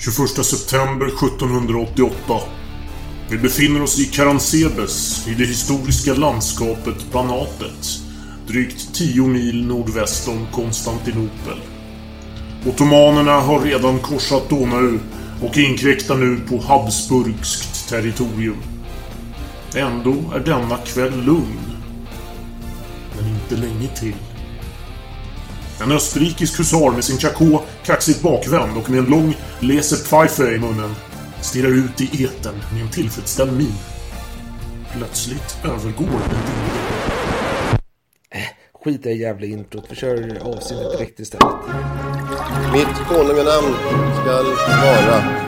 21 september 1788. Vi befinner oss i Karansebes, i det historiska landskapet Banatet. Drygt 10 mil nordväst om Konstantinopel. Ottomanerna har redan korsat Donau och inkräktar nu på Habsburgskt territorium. Ändå är denna kväll lugn. Men inte länge till. En österrikisk husar med sin chakot kaxigt bakvänd och med en lång laserpfeife i munnen stirrar ut i eten med en tillfredsställd min. Plötsligt övergår den vilja. Skit i jävla introt. Vi kör avsnittet direkt istället. Mitt konunganamn skall vara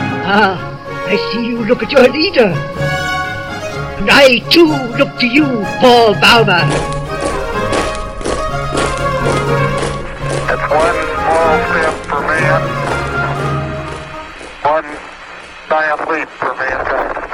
Ah, I see you look at your leader. And I too look to you, Paul Bauma. It's one small step for man, one giant leap for mankind.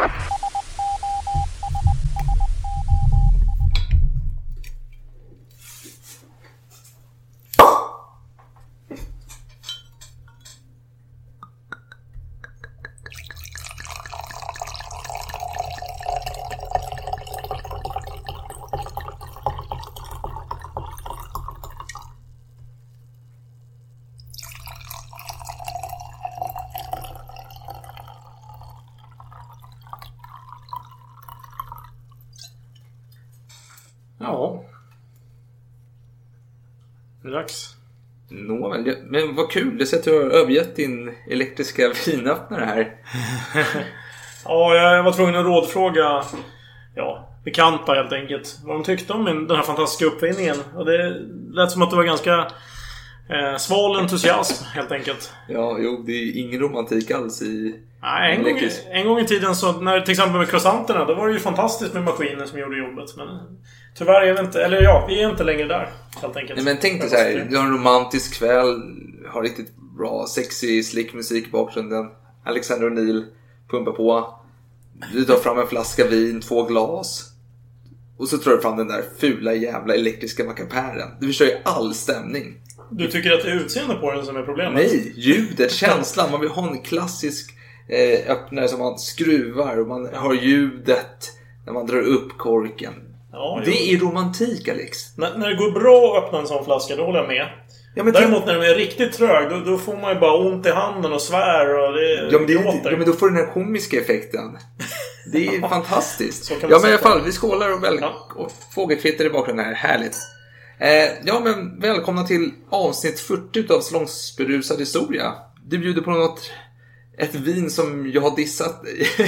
Men vad kul. Det ser att du har övergett din elektriska vinöppnare här. Ja, jag var tvungen att rådfråga ja, bekanta helt enkelt. Vad de tyckte om min, den här fantastiska uppfinningen. Och det lät som att det var ganska eh, sval entusiasm helt enkelt. Ja, jo, det är ingen romantik alls i Nej, en, gång, en gång i tiden så, när, till exempel med croissanterna, då var det ju fantastiskt med maskiner som gjorde jobbet. Men tyvärr är vi inte, eller ja, vi är inte längre där. Helt enkelt. Nej, men tänk dig så här, du har en romantisk kväll, har riktigt bra, sexy, slick musik i bakgrunden. Alexander O'Neill pumpar på. Du tar fram en flaska vin, två glas. Och så drar du fram den där fula jävla elektriska mackapären. Det förstör ju all stämning. Du tycker att det är utseendet på den som är problemet? Nej, ljudet, känslan. Man vill ha en klassisk eh, öppnare som man skruvar och man har ljudet när man drar upp korken. Ja, det jo. är romantik Alex. När, när det går bra att öppna en sån flaska, då håller jag med. Ja, men Däremot när den är riktigt trög, då, då får man ju bara ont i handen och svär och det Ja men, det är, inte- ja, men då får du den här komiska effekten. Det är fantastiskt. Ja men i alla fall, vi skålar och, väl, och fågelkvitter i bakgrunden här. Härligt. Eh, ja men välkomna till avsnitt 40 utav Salongsberusad historia. Du bjuder på något, ett vin som jag har dissat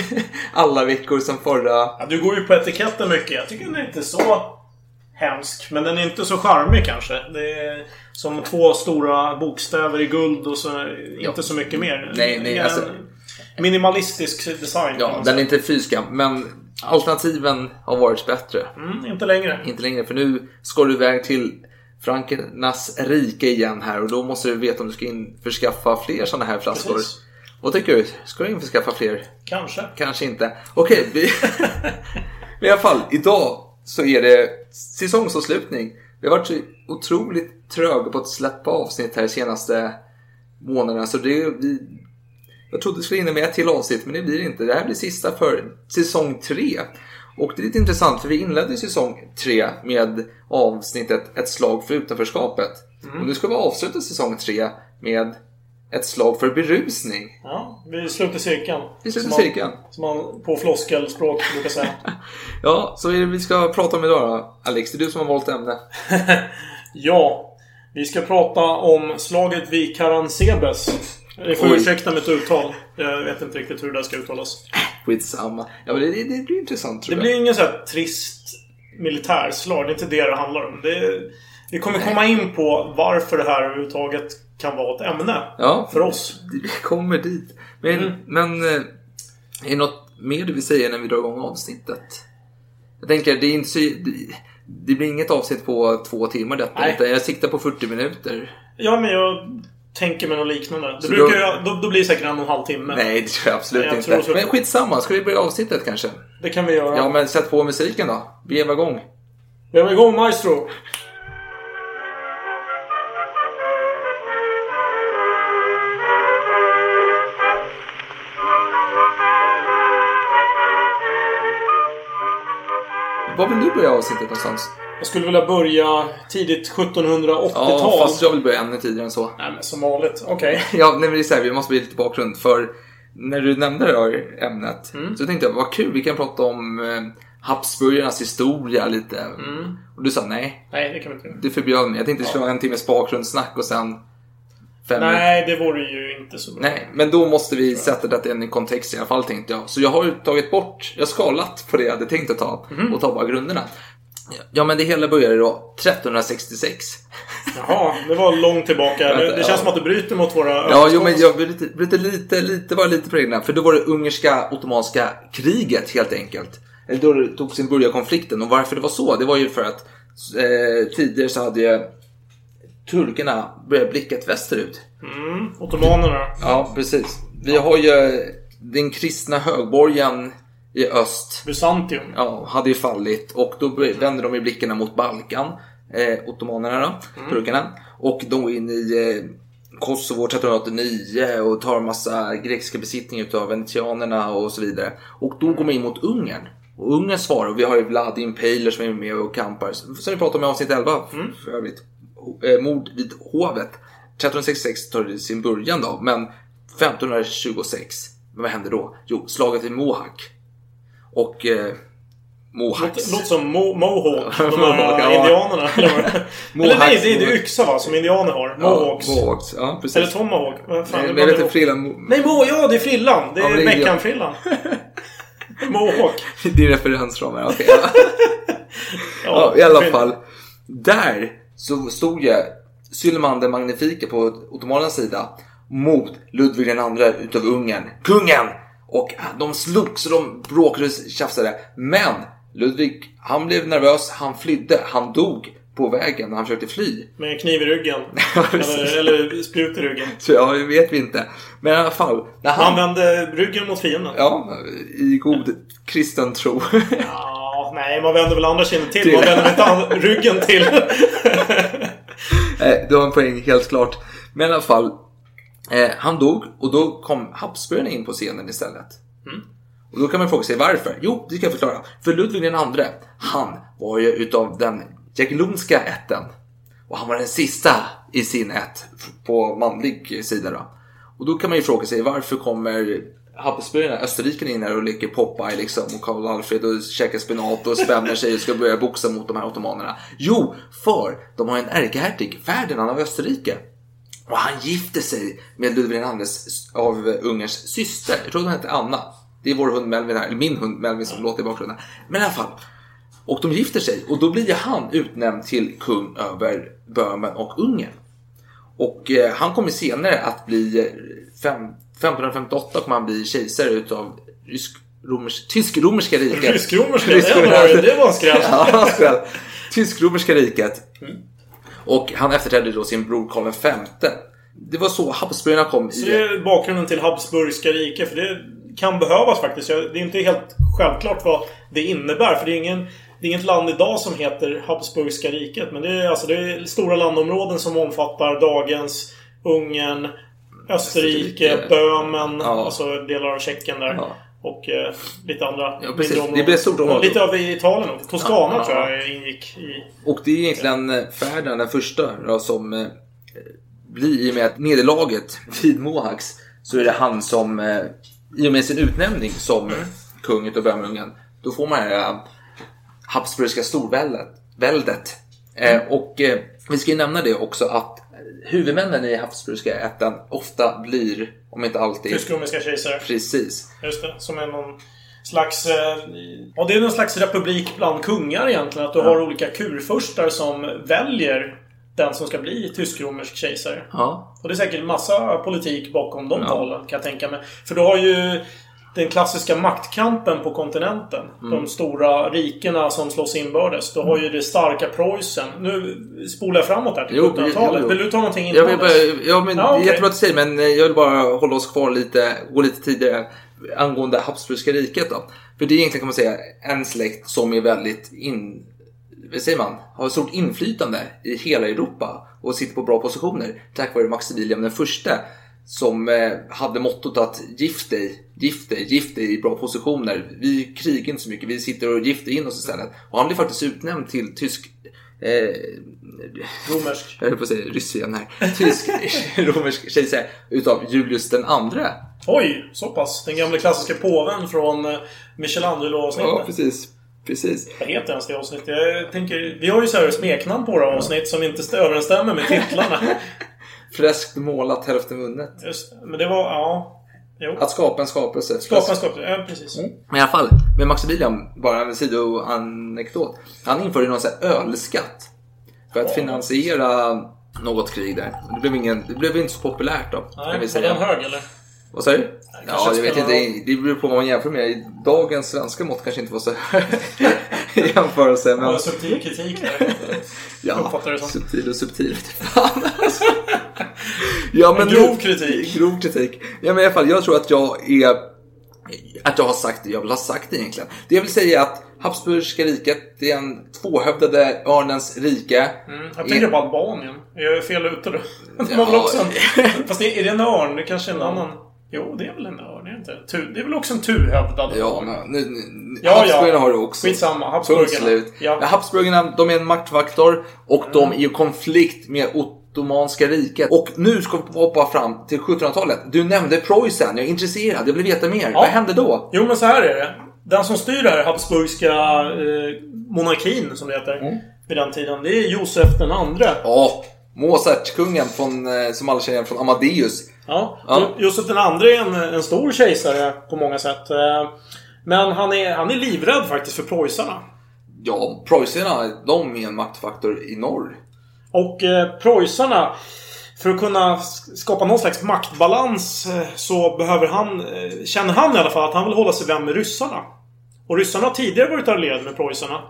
alla veckor sedan förra. Ja, du går ju på etiketten mycket. Jag tycker den är inte så hemsk. Men den är inte så charmig kanske. Det är som två stora bokstäver i guld och så inte så mycket mer. Nej, nej, alltså- Minimalistisk design Ja, den är inte fyskam, men alternativen har varit bättre. Mm, inte längre. Inte längre, för nu ska du iväg till Frankernas rike igen här och då måste du veta om du ska införskaffa fler sådana här flaskor. Precis. Vad tycker du? Ska du införskaffa fler? Kanske. Kanske inte. Okej, vi... Men i alla fall, idag så är det säsongsavslutning. Vi har varit så otroligt tröga på att släppa avsnitt här de senaste månaderna. Så det vi... Jag trodde det skulle hinna med ett till avsnitt, men det blir inte. Det här blir sista för säsong tre. Och det är lite intressant, för vi inledde säsong tre med avsnittet Ett slag för utanförskapet. Mm. Och nu ska vi avsluta säsong tre med Ett slag för berusning. Ja, vi sluter cirkeln. Vi sluter Som man- cirkeln. Som man på floskelspråk brukar säga. Ja, så är det vi ska prata om idag då? Alex, det är du som har valt ämne. ja, vi ska prata om slaget vid Karansebes. Ni får Oj. ursäkta mitt uttal. Jag vet inte riktigt hur det där ska uttalas. Skitsamma. Ja, men det, det, det blir intressant tror Det jag. blir ingen så här trist militärslag. Det är inte det det handlar om. Det Vi kommer komma in på varför det här överhuvudtaget kan vara ett ämne. Ja. För oss. Vi kommer dit. Men, Mm. men eh, är det något mer du vill säga när vi drar igång avsnittet? Jag tänker, det är inte så... Det, det blir inget avsnitt på två timmar detta. Nej. Utan jag siktar på 40 minuter. Ja, men jag tänker mig något liknande. Det Så brukar då- jag, då, då blir det säkert en och en halv timme. Nej, det tror jag absolut Jag inte. tror så. Men skitsamma, ska vi börja avsnittet kanske? Det kan vi göra. Ja, men sätt på musiken då. Vi är igång. Vi är igång Maestro! Var vill du börja avsnittet någonstans? Jag skulle vilja börja tidigt 1780-tal. Ja, fast jag vill börja ännu tidigare än så. Nej, men som vanligt. Okej. Ja, nej, men det är så här, vi måste bli lite bakgrund. För när du nämnde det här ämnet Mm. så tänkte jag, vad kul, vi kan prata om eh, Habsburgarnas historia lite. Mm. Och du sa nej, Nej, det kan vi inte göra. du förbjöd mig. Jag tänkte köra en timmes bakgrundssnack och sen fem. Nej, det vore ju inte så bra. Nej, men då måste vi sätta detta in i kontext i alla fall tänkte jag. Så jag har ju tagit bort, jag har skalat på det jag hade tänkt att ta Mhm. och ta bara grunderna. Ja, men det hela började då 1366. Jaha, det var långt tillbaka. Det, det känns som att du bryter mot våra Ja, jo, men jag vill lite, lite, lite, bara lite på reglerna. För då var det ungerska ottomanska kriget helt enkelt. Eller då det tog sin början konflikten. Och varför det var så, det var ju för att eh, tidigare så hade ju turkarna börjat blicka västerut. Mm, ottomanerna. Ja, precis. Vi har ju den kristna högborgen i öst. Bysantium. Ja, hade ju fallit och då vände de ju blickarna mot Balkan. Eh, ottomanerna då, Mm. turkarna. Och går in i eh, Kosovo 1389 och tar massa grekiska besittningar utav venetianerna och så vidare. Och då går man in mot Ungern. Och Ungern svarar, och vi har ju Vlad Impaler som är med och kampar. Som vi pratade om i avsnitt 11 Mm. för övrigt. Eh, mord vid hovet. 1366 tar det sin början då, men 1526, vad hände då? Jo, slaget vid Mohawk. Och eh, Mohawks. Låter, som Mo Mohawk. De här ja. indianerna. Eller, nej, det är det yxa va? Som indianer har. Mohawks. Ja, Mohawks, ja precis. Eller Tomahawk. Vad fan, Nej, det men det- inte, frillan... Nej, Mo, ja det är frillan. Det Ja, är det är indian. Meckan-frillan. Mohawk. Din referensramar, okej. ja. ja, i alla fall. Där så stod ju Sylman den magnifike på ottomanernas sida mot Ludvig andra utav Ungern, kungen! Och de slogs och de bråkade och tjafsade. Men Ludvig, han blev nervös, han flydde, han dog på vägen när han försökte fly. Med en kniv i ryggen. eller, eller spjut i ryggen. Så ja, det vet vi inte. Men i alla fall. När Han han, vände ryggen mot fienden. ja, i god kristen tro. Ja, nej, man vänder väl andra kinden till. Till. Man vänder inte ryggen till. Du har en poäng, helt klart. Men i alla fall. Eh, han dog och då kom Habsburgarna in på scenen istället. Och då kan man fråga sig varför. Jo, det ska jag förklara. För Ludvig den andre, han var ju utav den Jagiellonska ätten. Och han var den sista i sin ett på manlig sida då. Och då kan man ju fråga sig varför kommer Habsburgarna, österrikarna in här och leker Popeye liksom och Karl Alfred och käkar spenat och spänner sig och ska börja boxa mot de här ottomanerna. Jo, för de har en ärkehertig, Ferdinand av Österrike. Och han gifte sig med Ludvig II av Ungerns syster. Jag tror hon hette Anna. Det är vår hund Melvin här, eller min hund Melvin som låter i bakgrunden. Men i alla fall. Och de gifter sig och då blir han utnämnd till kung över Böhmen och Ungern. Och eh, han kommer senare att bli, eh, fem, 1558 kommer han bli kejsare utav rysk, romers, tysk-romerska riket. Rysk-romerska, det var- det var en skräll. ja. Tysk-romerska riket. Och han efterträdde då sin bror Karl V. Det var så Habsburgarna kom Så i... det är bakgrunden till Habsburgska riket. För det kan behövas faktiskt. Det är inte helt självklart vad det innebär. För det är, ingen, det är inget land idag som heter Habsburgska riket. Men det är, alltså, det är stora landområden som omfattar dagens Ungern, Österrike, Österrike. Böhmen, Ja. alltså delar av Tjeckien där. Ja. Och eh, lite andra Ja, precis. Det blir stort område. Lite av Italien också. Toscana Ja, tror ja. jag ingick i. Och det är egentligen eh, Ferdinand den första då, som eh, blir i och med att nederlaget vid Mohawks så är det han som eh, i och med sin utnämning som Mm. kung utav Böhmen då får man det här eh, Habsburgska storväldet. Väldet. Eh, Mm. och vi ska ju nämna det också att huvudmännen i Habsburgska ätten ofta blir, om inte alltid, Tysk-romerska kejsare. precis. Just det. Som är någon slags... eh, Ja, det är någon slags republik bland kungar egentligen. Att du har olika kurfurstar som väljer den som ska bli tysk-romersk kejsare. Ja. Och det är säkert massa politik bakom de Ja. talen, kan jag tänka mig. För du har ju den klassiska maktkampen på kontinenten. Mm. De stora rikena som slåss inbördes. Du har ju det starka Preussen. Nu spolar jag framåt här till Jo, 1700-talet. jo, jo. Vill du ta någonting Jag vill innan bara, dess? ja, men Ja, okej. jättebra att säger, men eh, jag vill bara hålla oss kvar lite, gå lite tidigare angående Habsburgska riket då. För det är egentligen kan man säga en släkt som är väldigt in, vad säger man, har stort inflytande i hela Europa och sitter på bra positioner tack vare Maximilian den första som eh, hade mottot att gift dig, gift dig, gift dig i bra positioner. Vi krigar inte så mycket, vi sitter och gifter in oss istället. Och han blev faktiskt utnämnd till tysk eh, Romersk. jag höll på att säga ryss igen här. Tysk romersk kejsare utav Julius den andre. Oj, så pass. Den gamla klassiska påven från eh, Michelangelo-avsnittet. Ja, precis. Precis. Vad heter ens det avsnittet? Jag tänker, vi har ju så här smeknamn på våra avsnitt som inte st- överensstämmer med titlarna. Fräscht målat, hälften vunnet. Just. Men det var, ja... Jo. Att skapa en skapelse. Skapa en skapelse. Ja, precis. Men i alla fall, med Maximilian, bara en sidoanekdot. Han införde någon sån här ölskatt. För att finansiera något krig där. Det blev, ingen, det blev inte så populärt då. kan Nej, vi var säga. den hög eller? Vad sa du? Ja, jag vet inte. Det beror på vad man jämför med. I Dagens svenska mått kanske inte var så i jämförelse. Det Men... var en subtil kritik där. Ja, det som. subtil och subtil. ja, men En grov kritik. Grov kritik. Ja, men i alla fall, jag tror att jag är... Att jag har sagt det jag vill ha sagt egentligen. Det jag vill säga är att Habsburgska riket, det är en tvåhövdade örnens rike. Mm, jag tänker på Albanien. Jag är fel ute då. De har väl Ja. också en... Fast det- är det en örn? Det kanske är en annan... Jo, det är väl en örn, är det inte? Tu- Det är väl också en tuhövdad Ja, men nu, nu, Ja, Habsburgarna ja. har det också. Skitsamma, Habsburgarna. Ja. Ja. Habsburgarna, de är en maktfaktor och de är i konflikt med Ottomanska riket. Och nu ska vi hoppa fram till 1700-talet. Du nämnde Preussen, jag är intresserad, jag vill veta mer. Vad hände då? Jo, men så här är det. Den som styr det här Habsburgska eh, monarkin, som det heter, Mm. vid den tiden, det är Josef den andre. Ja, Mozart, kungen från, eh, som alla känner från Amadeus. Ja. Ja. Jo- Josef den andre är en, en stor kejsare på många sätt. Eh, Men han är, han är livrädd faktiskt för preussarna. Ja, preussarna, de är en maktfaktor i norr. Och eh, preussarna, för att kunna skapa någon slags maktbalans eh, så behöver han, eh, känner han i alla fall, att han vill hålla sig vän med ryssarna. Och ryssarna har tidigare varit allierade med preussarna.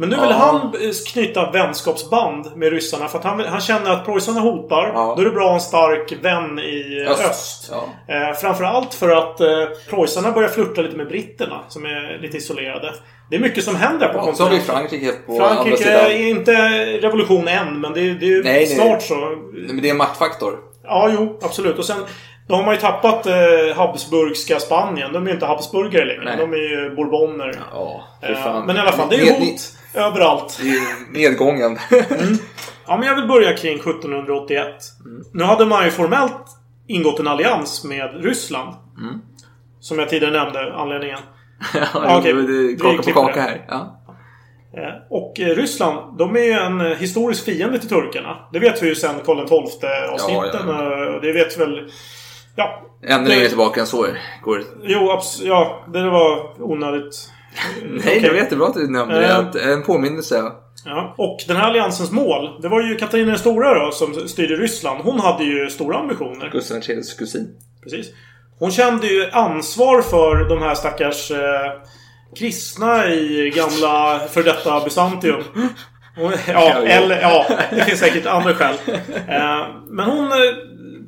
Men nu vill Ja. han knyta vänskapsband med ryssarna för att han, han känner att preussarna hotar. Då är det bra att ha en stark vän i eh, Öst. öst. Ja. Eh, framförallt för att eh, preussarna börjar flirta lite med britterna som är lite isolerade. Det är mycket som händer på Ja, så har vi kontinenten. Frankrike på andra Frankrike sidan. är inte revolution än, men det, är- det är ju Nej, nej. snart så. Nej, Men det är en maktfaktor. Ja, jo, absolut. Och sen då har man ju tappat eh, Habsburgska Spanien. De är ju inte Habsburgare längre. Nej. De är ju bourboner. Ja, Eh. Men i alla fall, det är Ned- hot överallt. Det är nedgången. Ja, men jag vill börja kring 1781. Mm. Nu hade man ju formellt ingått en allians med Ryssland. Mm. Som jag tidigare nämnde anledningen. ja, okej. det Vi är kaka på kaka här. Ja. Eh, Och eh, Ryssland, de är ju en eh, historisk fiende till turkarna. Det vet vi ju sen Karl XII-avsnitten. Ja, Det vet väl... Ja. Ännu längre tillbaka än så går det. Jo, abs- ja. Det var onödigt. Nej, Okej. det var jättebra att du nämnde det. Eh. Att- En påminnelse. Ja. Och den här alliansens mål, det var ju Katarina den stora då, som styrde Ryssland. Hon hade ju stora ambitioner. Gustav IIIs kusin. Precis. Hon kände ju ansvar för de här stackars eh, kristna i gamla för detta Bysantium. Hon, ja, eller ja, det finns säkert andra skäl. Eh, men hon eh,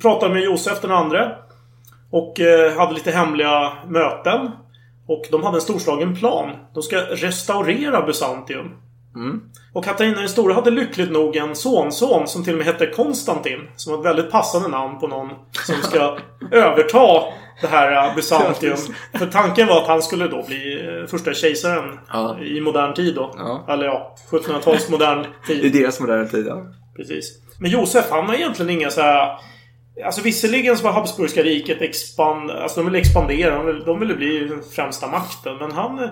pratade med Josef den andre. Och eh, hade lite hemliga möten. Och de hade en storslagen plan. De ska restaurera Bysantium. Mm. Och Katarina den stora hade lyckligt nog en sonson som till och med hette Konstantin. Som var ett väldigt passande namn på någon som ska överta det här eh, Bysantium. För tanken var att han skulle då bli eh, första kejsaren Ja. i modern tid då. Ja. Eller ja, 1700-tals modern tid. I deras moderna tid, ja. Precis. Men Josef, han har egentligen inga så här... Alltså visserligen så var Habsburgska riket expand... Alltså de ville expandera. De ville, de ville bli den främsta makten. Men han...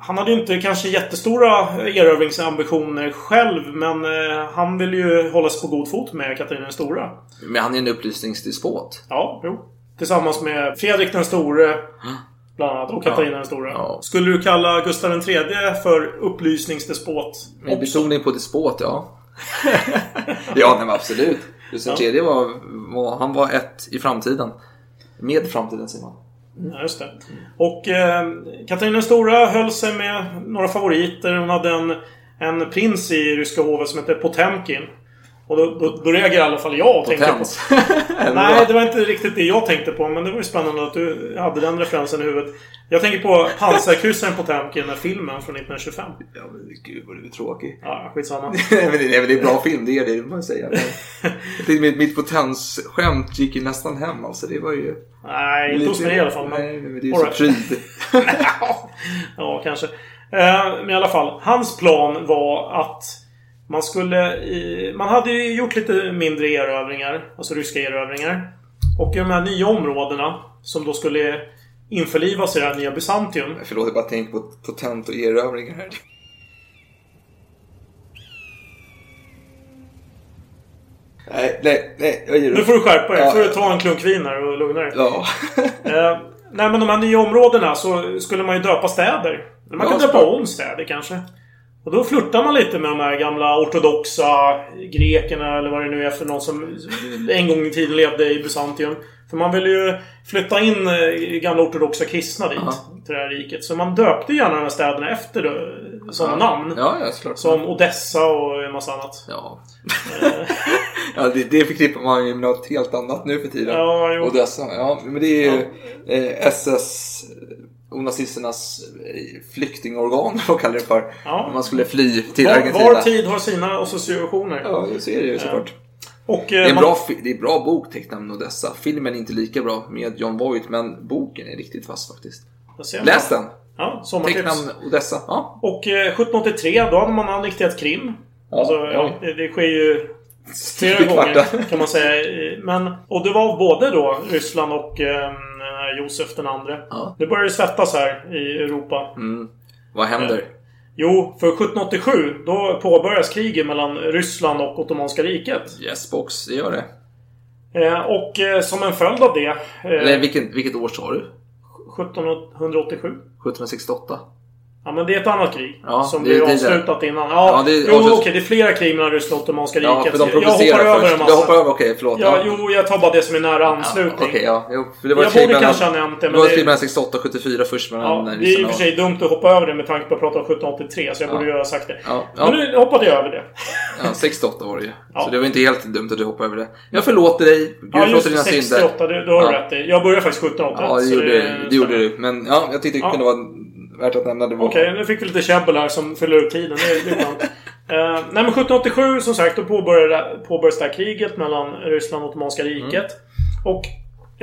Han hade ju inte kanske jättestora erövringsambitioner själv. Men eh, han ville ju hålla sig på god fot med Katarina den stora. Men han är en upplysningsdespot. Ja, jo. Tillsammans med Fredrik den store. Bland annat. Och Katarina den stora. Skulle du kalla Gustav III för upplysningsdespot? Med betoning på despot, ja. ja, nej, men absolut. Gustav Ja. III var, var, han var ett i framtiden. Med framtiden, säger man. Ja, just det. Och eh, Katarina den stora höll sig med några favoriter. Hon hade en, en prins i ryska hovet som hette Potemkin. Och då, då, då reagerade i alla fall jag och tänkte på... Potens. Nej, det var inte riktigt det jag tänkte på. Men det var ju spännande att du hade den referensen i huvudet. Jag tänker på pansarkryssaren Potemkin, den här filmen från 1925. Ja, men gud vad du är tråkig. Ja, skitsamma. nej, men det, nej, men det är en bra film, det är det, det måste man säga. Men, mitt, mitt potensskämt gick ju nästan hem, alltså. Det var ju... Nej, inte hos mig i alla fall. Men... Nej, men det är ju så pryd. Ja, kanske. Eh, Men i alla fall. Hans plan var att man skulle... i- Man hade ju gjort lite mindre erövringar. Alltså ryska erövringar. Och i de här nya områdena som då skulle införlivas i det här nya Bysantium. Förlåt, jag bara tänker på potent och erövringar här. Nej, nej, nej. Jag ger upp. Nu får du skärpa dig. Ja. får du ta en klunk vin här och lugna dig. Ja. Eh, nej men de här nya områdena så skulle man ju döpa städer. Man Ja, kan döpa såklart. om städer kanske. Och då flörtar man lite med de här gamla ortodoxa grekerna eller vad det nu är för någon som en gång i tiden levde i Bysantium. För man vill ju flytta in eh, gamla ortodoxa kristna dit. Till det här riket. Så man döpte gärna de här städerna efter eh, sådana namn. Ja, ja, såklart. Som Odessa och en massa annat. Ja. ja, det, det förknippar man ju med något helt annat nu för tiden. Ja, jo. Och dessa, ja, men det är ju eh, SS och nazisternas eh, flyktingorgan, vad kallar det för? Ja. Man skulle fly till Var, Argentina. var tid har sina associationer. Ja, så är det ju såklart. Och, Det är eh, man- bra, det är bra bok tecknad med Odessa. Filmen är inte lika bra med John Voight, men boken är riktigt vass faktiskt. Läs den. Ja, sommartips. Tecknad Odessa. Ja. Och eh, 1783, då hade man annekterat Krim. alltså, ja, det, det sker ju flera gånger kan man säga. Men, och det var både då Ryssland och eh, Josef den andre. Ja. Det började svettas här i Europa. Mm. Vad händer? Jo, för 1787 då påbörjas kriget mellan Ryssland och Ottomanska riket. Yes box, det gör det. Eh, och eh, som en följd av det... Eh, Eller vilken, vilket år sa du? 1787. 1768? Ja men det är ett annat krig. Ja, som det- blir det det. avslutat innan. Ja, Ja, det jo avslut- okej. Det är flera krig mellan Ryssland och Ottomanska Ja, riket. för de jag hoppar över en massa. Du hoppar över, okej, förlåt. Ja, Ja. jo, jag tar bara det som är nära anslutning. Okej, ja. Jo, för det var Jag borde mellan- kanske ha nämnt det, Det men var ett det- krig mellan 68 och 74 först mellan Ja, det är i och för sig dumt att hoppa över det med tanke på att prata om 1783, så jag Ja. borde ju ha sagt det. Ja, ja. Men nu hoppade jag över det. Ja, 68 var det ju. Ja. Så det var inte helt dumt att du hoppade över det. Jag förlåter dig. Gud Ja, förlåter det. dina 68, synder. det, det har du Ja. rätt i. Jag började faktiskt 1781. Ja, det så gjorde, det du. Men ja, jag tyckte det Ja. kunde vara värt att nämna. Okej, nu fick vi lite käbbel här som fyller ut tiden. Det, är. Eh, nej men 1787 som sagt, då påbörjade, påbörjades det här kriget mellan Ryssland och Ottomanska riket. Och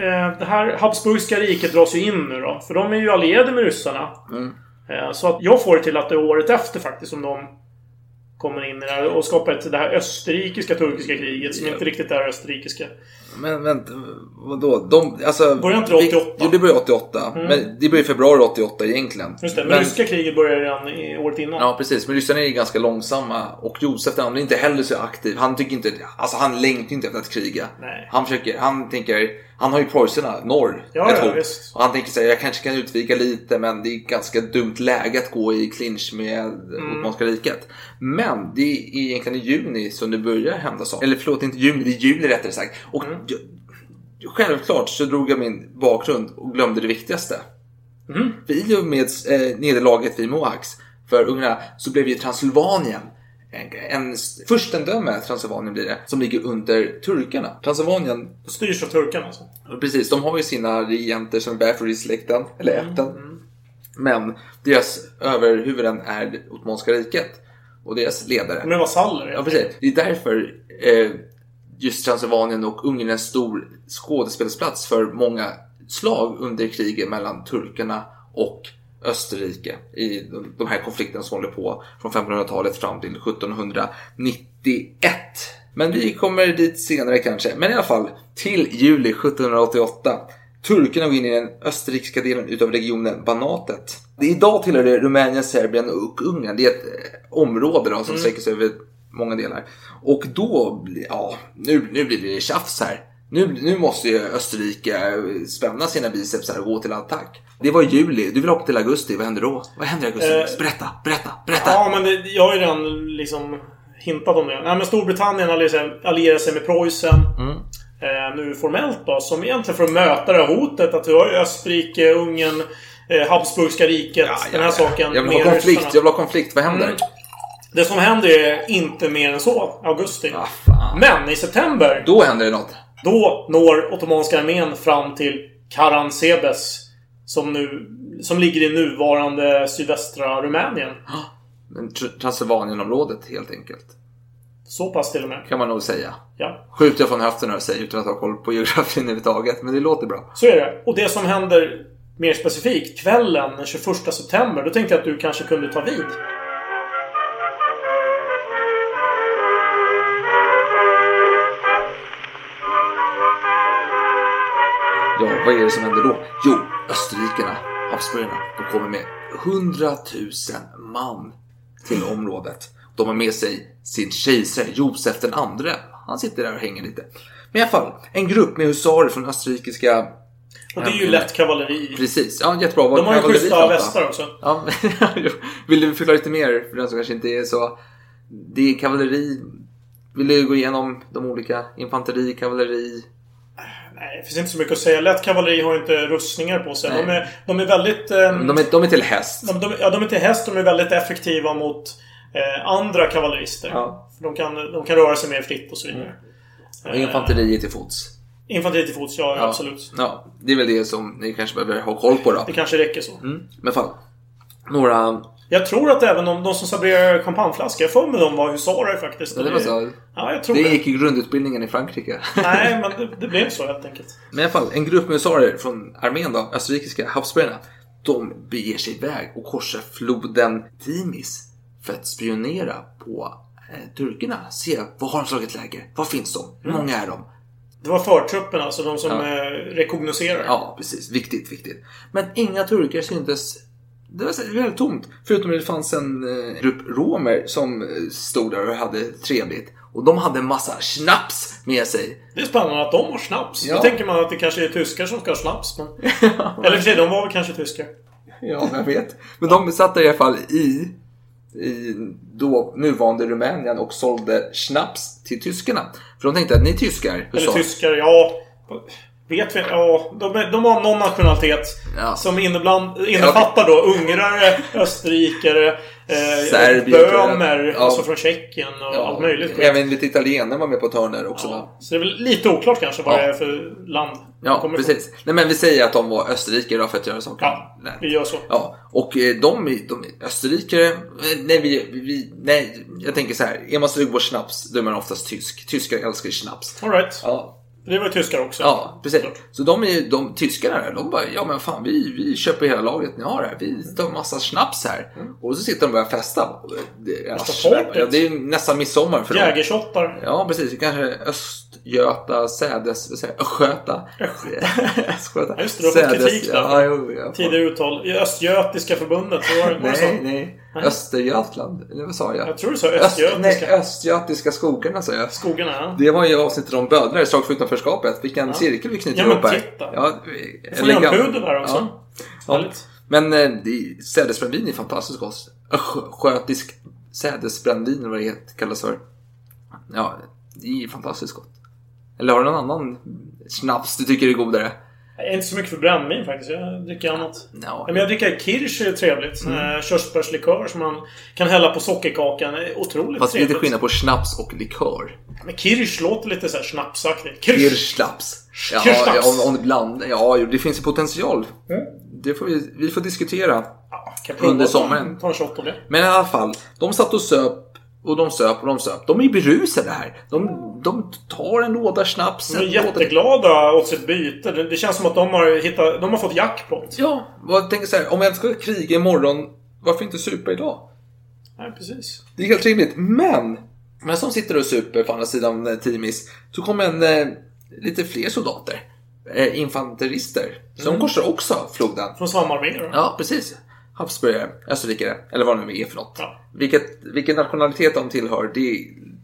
eh, det här Habsburgska riket dras ju in nu då. För de är ju allierade med ryssarna. Mm. Eh, så att jag får det till att det är året efter faktiskt som de kommer in i det här och skapar ett, det här österrikiska turkiska kriget som inte riktigt är österrikiska. Men vänta, vadå? De, alltså, Börjar inte det 88? Jo, det började 88. Mm. Men det började i februari 88 egentligen. Just det, men, ryska kriget började redan året innan. Ja, precis. Men ryssarna är ganska långsamma. Och Josef den är inte heller så aktiv. Han tycker inte... Alltså han längtar inte efter att kriga. Nej. Han försöker... Han tänker... Han har ju preussarna, norr, Ja, ett ja, visst. Och han tänker säga jag kanske kan utvika lite men det är ganska dumt läge att gå i clinch med mm. Ottomanska riket. Men det är egentligen i juni som det börjar hända saker. Eller förlåt, inte juni, det är juli rättare sagt. Och Mm. Självklart så drog jag min bakgrund och glömde det viktigaste. Mm. För i och med eh, nederlaget vid Moax för ungrarna så blev ju Transylvanien en, en furstendöme, Transylvanien blir det, som ligger under turkarna. Transylvanien, Styrs av turkarna alltså. precis, de har ju sina regenter som bär för släkten, eller Mm, ätten. Men deras överhuvuden är Ottomanska riket. Och deras ledare. Är vasaller. Ja, precis. Det är därför eh, just Transylvanien och Ungern en stor skådespelsplats för många slag under kriget mellan turkarna och Österrike i de- här konflikterna som håller på från 1500-talet fram till 1791. Men vi kommer dit senare kanske. Men i alla fall, till juli 1788. Turkarna går in i den österrikiska delen utav regionen Banatet. Idag tillhör det Rumänien, Serbien och Ungern. Det är ett eh, område då, som sträcker sig över många delar. Och då, ja, nu, nu blir det tjafs här. Nu, nu måste ju Österrike eh, spänna sina biceps här och gå till attack. Det var i juli, du vill hoppa till augusti. Vad händer då? Vad händer i augusti? Eh, berätta, berätta, berätta! Ja, men det, jag har ju redan liksom hintat om det. Nej, men Storbritannien allierar sig, med Preussen. Mm. Eh, nu formellt då. Som egentligen för att möta det här hotet. Att vi har ju Österrike, Ungern, eh, Habsburgska riket. den här saken. Jag vill ha konflikt, jag vill ha konflikt. Vad händer? Mm. Det som händer är inte mer än så. Augusti. Men i september. Då händer det något. Då når Ottomanska armén fram till Karansebes. Som, nu, som ligger i nuvarande sydvästra Rumänien. Men Tr- Transylvanienområdet helt enkelt. Så pass till och med. Kan man nog säga. Ja. Skjuter jag från höften här och säger utan att ha koll på geografin överhuvudtaget. Men det låter bra. Så är det. Och det som händer mer specifikt kvällen den 21 september. Då tänkte jag att du kanske kunde ta vid. Ja, vad är det som händer då? Jo, österrikarna, havsborgarna, de kommer med 100 000 man till området. De har med sig sin kejsare Josef den andre. Han sitter där och hänger lite. Men i alla fall, en grupp med husarer från österrikiska... Och det är ju lätt kavalleri. Precis, ja jättebra. De har ju schyssta västar också. Ja, vill du förklara lite mer för den som kanske inte är så... Det är kavalleri. Vill du gå igenom de olika infanteri, kavalleri? Nej, det finns inte så mycket att säga. Lätt kavalleri har inte rustningar på sig. De är, de är väldigt... ehm, De är, de är till häst. de, de, ja, de är till häst. De är väldigt effektiva mot eh, andra kavallerister. Ja. De, kan, de kan röra sig mer fritt och så vidare. Och infanteri är till fots. Infanteri till fots, ja, absolut. Ja, det är väl det som ni kanske behöver ha koll på då. Det kanske räcker så. Mm. Men fan, några... Jag tror att även de, de som sabrerar champagneflaskor, jag får med dem var husarer faktiskt. Ja, det var så. Ja, jag tror Det det. gick i grundutbildningen i Frankrike. Nej, men det, det blev så helt enkelt. Men i alla fall, en grupp med husarer från armén då, österrikiska havsborgarna. De beger sig iväg och korsar floden Timis för att spionera på eh, turkerna. Se, var har de slagit läger? Var finns de? Hur Mm. många är de? Det var förtrupperna, alltså de som Ja. eh, rekognoserar. Ja, precis. Viktigt, viktigt. Men inga turkar syntes. Det var väldigt tomt. Förutom att det fanns en eh, grupp romer som eh, stod där och hade trevligt. Och de hade en massa snaps med sig. Det är spännande att de har snaps. Ja. Då tänker man att det kanske är tyskar som ska ha snaps. Men... Eller för sig, de var väl kanske tyskar. Ja, jag vet. Men de satt där i alla fall i, i då nuvarande Rumänien och sålde snaps till tyskarna. För de tänkte att ni är tyskar. Eller tyskar, ja. Vet vi? Ja, de, de har någon nationalitet. Ja. Som innebland, innefattar då ungrare, österrikare, eh, Serbier, bömer, Ja. alltså från Tjeckien och allt möjligt. Även lite italienare var med på ett hörn där också. va? Så det är väl lite oklart kanske vad Ja. det är för land de Ja, precis. Nej, men vi säger att de var österrikare då för att göra saker. Ja, lätt. vi gör så. Ja, och eh, de, de är österrikare. eh, Nej, vi, vi, nej, jag tänker så här. Är man sugen på snaps, då är man oftast tysk. Tyskar älskar ju snaps. All right. Ja, Det var tyskar också. Ja, precis. Så de, är, de tyskarna där, de bara, ja men fan vi, vi köper hela lagret ni har här. Vi tar massa snaps här. Och så sitter de och börjar festa. Det, partyt. ja, det är nästan midsommar för dem. Jägershottar. Ja, precis. Kanske Östgöta, Sädes, vad säger jag? Östgöta. Östgöta. Just det, du har fått kritik där. Ja, Tidigare uttal. I Östgötiska förbundet. så Var, det så? Nej, nej. Östergötland. Eller vad sa jag? Jag tror du sa Öst, östgötiska. nej, östgötiska skogarna sa jag. Skogarna, ja. Det var ju avsnittet om bödlar strax för utanförskapet. Vilken Ja. cirkel vi knyter Ja, men upp här. titta. Ja, Får ni ha pudel här också? Ja. Ja. Men eh, sädesbrännvin är fantastiskt gott. Östgötisk sädesbrännvin eller vad det kallas för. Ja, det är fantastiskt gott. Eller har du någon annan snaps du tycker är godare? Jag är inte så mycket för brännvin faktiskt. Jag dricker annat. Ja. Men jag dricker kirsch är trevligt. Mm. Körsbärslikör som man kan hälla på sockerkakan. Det är otroligt Fast det trevligt. lite skillnad på snaps och likör. Men kirsch låter lite så här snapsaktigt. Kirsch! Kirschlaps. Ja, ja, om, om det blandar. Ja, det finns ju potential. Mm. Det får vi, vi får diskutera prova under sommaren. Ta en shot av det. Men i alla fall, de satt och söp och de söp och de söp. De är berusade här. De, de tar en låda snaps. De är jätteglada åt sitt byte. Det, det känns som att de har, hittat, de har fått jackpot. Ja, och jag tänker så här, om jag ska kriga imorgon, varför inte supa idag? Nej, precis. Det är helt rimligt. Men, men som sitter och super på andra sidan eh, Timis, så kommer en, eh, lite fler soldater. Eh, infanterister. Så Mm. korsar också floden. Från samma armé då? Ja, precis. Havsborgare, österrikare, eller vad det nu är för något. Ja. Vilket, vilken nationalitet de tillhör, det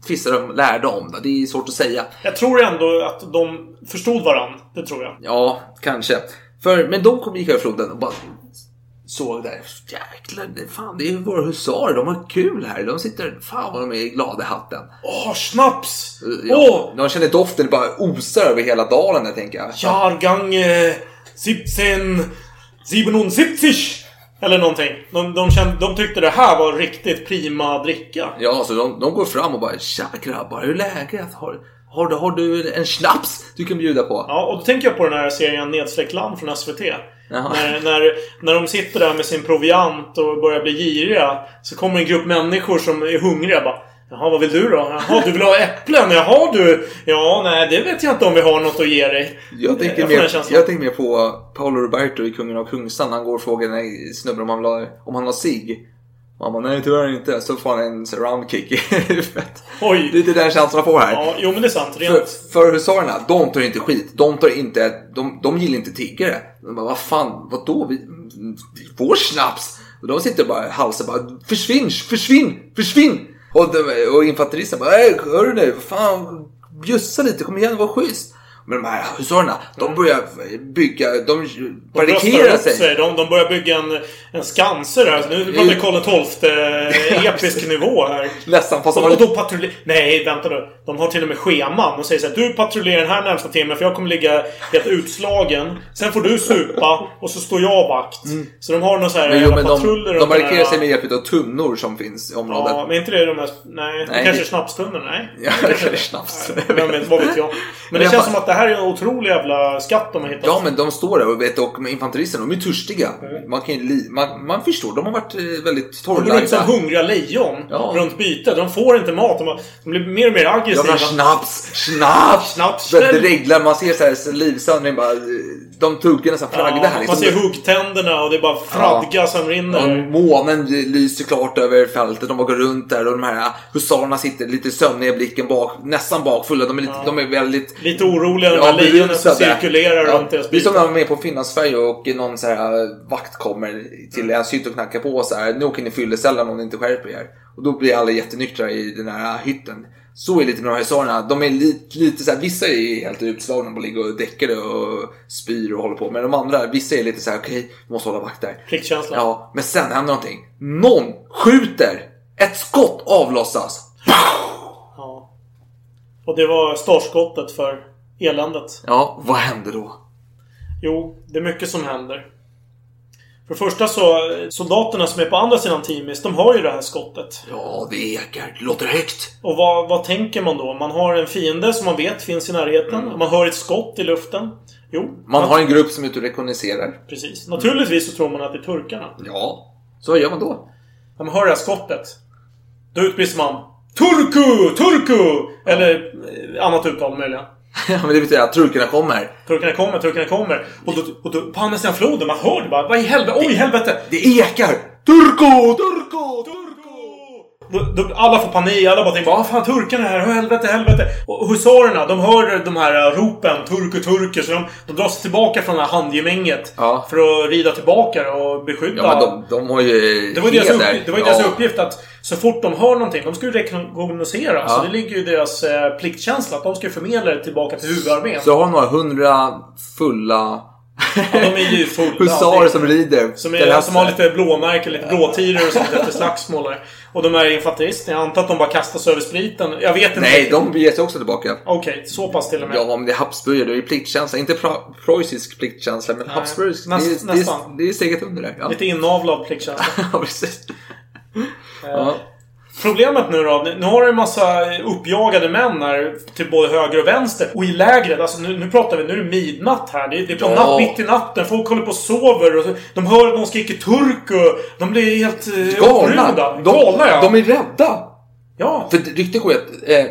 tvistade de lärde om. Då. Det är svårt att säga. Jag tror ändå att de förstod varandra. Det tror jag. Ja, kanske. För, men de kom gick över floden och bara såg där. Jäklar, det, fan det är ju våra husarer. De har kul här. De sitter, fan vad de är glada i hatten. Åh, snaps! Ja, Åh! De känner doften bara osar över hela dalen där, tänker jag. Jahrgang eh, 1777. Eller någonting. De, de, kände, de tyckte det här var riktigt prima dricka. Ja, så de, de går fram och bara Tja grabbar, hur är läget? Har, har, du, har du en snaps du kan bjuda på? Ja, och då tänker jag på den här serien Nedsläckt land från SVT. Jaha. När, när, när de sitter där med sin proviant och börjar bli giriga så kommer en grupp människor som är hungriga bara Jaha, vad vill du då? Jaha, du vill ha äpplen? Jaha du! Ja, nej, det vet jag inte om vi har något att ge dig. Jag tänker, Jag mer, jag tänker mer på Paolo Roberto i Kungen av Kungsan. Han går och frågar den här snubben om han, vill ha, om han har cigg. Och han bara, nej tyvärr inte. Så får han en roundkick i huvudet. Oj. Det är lite den känslan jag får här. Ja, jo men det är sant. För, Rent. för husarerna, de tar inte skit. De tar inte, de, de gillar inte tiggare. De bara, vad fan, vadå? Vi, vi får snaps. Och de sitter bara halsen bara, försvinn, försvinn, försvinn. Och, de, och infanteristen bara, hörru nu, fan, bjussa lite, kom igen, var schysst. Men de här husarerna, de börjar bygga, de upp sig. sig. De, de börjar bygga en, en skanser här. Nu pratar Karl XII episk nivå här. Nästan, fast de Och, och då patrullerar... Nej, vänta nu. De har till och med scheman. De säger så här, Du patrullerar den här närmsta timmen för jag kommer ligga helt utslagen. Sen får du supa och så står jag vakt. Så de har några så här Mm. Men, jo, men patruller de, de här- sig med hjälp av tunnor som finns i området. Ja, men inte det de här... Nej, Nej, kanske snapstunnor? Nej. Ja, Det kanske är snaps. Nej, Vem vet, vad vet jag. Men Men det känns som att det här är en otrolig jävla skatt de har hittat. Ja, men de står där och vet och infanteristerna, de är törstiga. Man, kan man, man förstår, de har varit eh, väldigt De går runt som torrlagda. hungriga lejon Ja. runt bytet. De får inte mat. De, har- de blir mer och mer aggressiva. vill ha snaps, snaps! Snaps. Det reglar, man ser så här salivsöndring bara. De tuggar nästan flagda Ja, här. man Liksom. ser huggtänderna och det är bara fradga som Och rinner. månen lyser klart över fältet. De bara går runt där och de här husarerna sitter lite sömniga i blicken bak, nästan bakfulla. De är, lite, de är väldigt Lite oroliga de här lejonen som cirkulerar Ja, runt deras Det är som när de är på Finlandsfärja och någon så här eh, vakt kommer till ens hytt och knackar på så här. Nu åker ni fyllecellen om ni inte skärper er. Och då blir alla jättenyktra i den här hytten. Så är det lite med de här husarerna. De är lite, lite så här, vissa är helt utslagna och ligger och däckade och spyr och håller på. Men de andra, vissa är lite så här: okej, vi måste hålla vakt där. Pliktkänsla. Ja, men sen händer någonting. Någon skjuter! Ett skott avlossas. Ja. Och det var startskottet för eländet. Ja, vad händer då? Jo, det är mycket som händer. För det första så, soldaterna som är på andra sidan Timis, de har ju det här skottet. Ja, det ekar. Det låter högt. Och vad, vad tänker man då? Man har en fiende som man vet finns i närheten. Man hör ett skott i luften. Jo. Man har en grupp som är ute och rekognoserar. Precis. Naturligtvis så tror man att det är turkarna. Ja, så vad gör man då? När man hör det här skottet. Då utbrister man Turku! Turku! Eller eh, annat uttal möjligen. Ja, men det betyder att turkarna kommer. Turkarna kommer, turkarna kommer. Och då, och då på andra sidan floden, man hör det bara. Vad i helvete? Oj, helvete! Det ekar! Turko! Turko! Då, då, alla får panik, alla bara tänker ah, fan turkarna är här, helvete, helvete. Och husarerna, de hör de här ropen, turku, turku. Så de, de drar sig tillbaka från det här handgemänget. Ja. För att rida tillbaka och beskydda. Ja, men de, de har ju Det var ju deras, uppgift, det var ju ja. deras uppgift att så fort de hör någonting, de ska ju rekognosera. Ja. Så det ligger ju i deras eh, pliktkänsla att de ska förmedla det tillbaka till huvudarmén. Så har några hundra fulla Ja, de är ju fulla. husarer som rider. Som, är, som har lite blåmärken, lite blåtiror och sånt efter slagsmål. Och de här infanteristerna, jag antar att de bara kastar sig över spriten. Jag vet inte. Nej, de beger sig också tillbaka. Okej, så pass till och med. Ja, men det är Habsburger, det är ju pliktkänsla. Inte preussisk pliktkänsla, men Habsburgisk. näst- det, är- det, nästan. det är steget under där. Ja, Lite inavlad pliktkänsla. ja precis. Ja. Problemet nu då, nu har du en massa uppjagade män här till både höger och vänster. Och i lägret, alltså nu, nu pratar vi, nu är det midnatt här. Det är, det är på Ja. natt, mitt i natten. Folk håller på och sover. Och de hör att någon skriker turku. De blir helt eh, Galna! upprymda. De, Galna ja. de är rädda! Ja. För ryktet går ju att eh,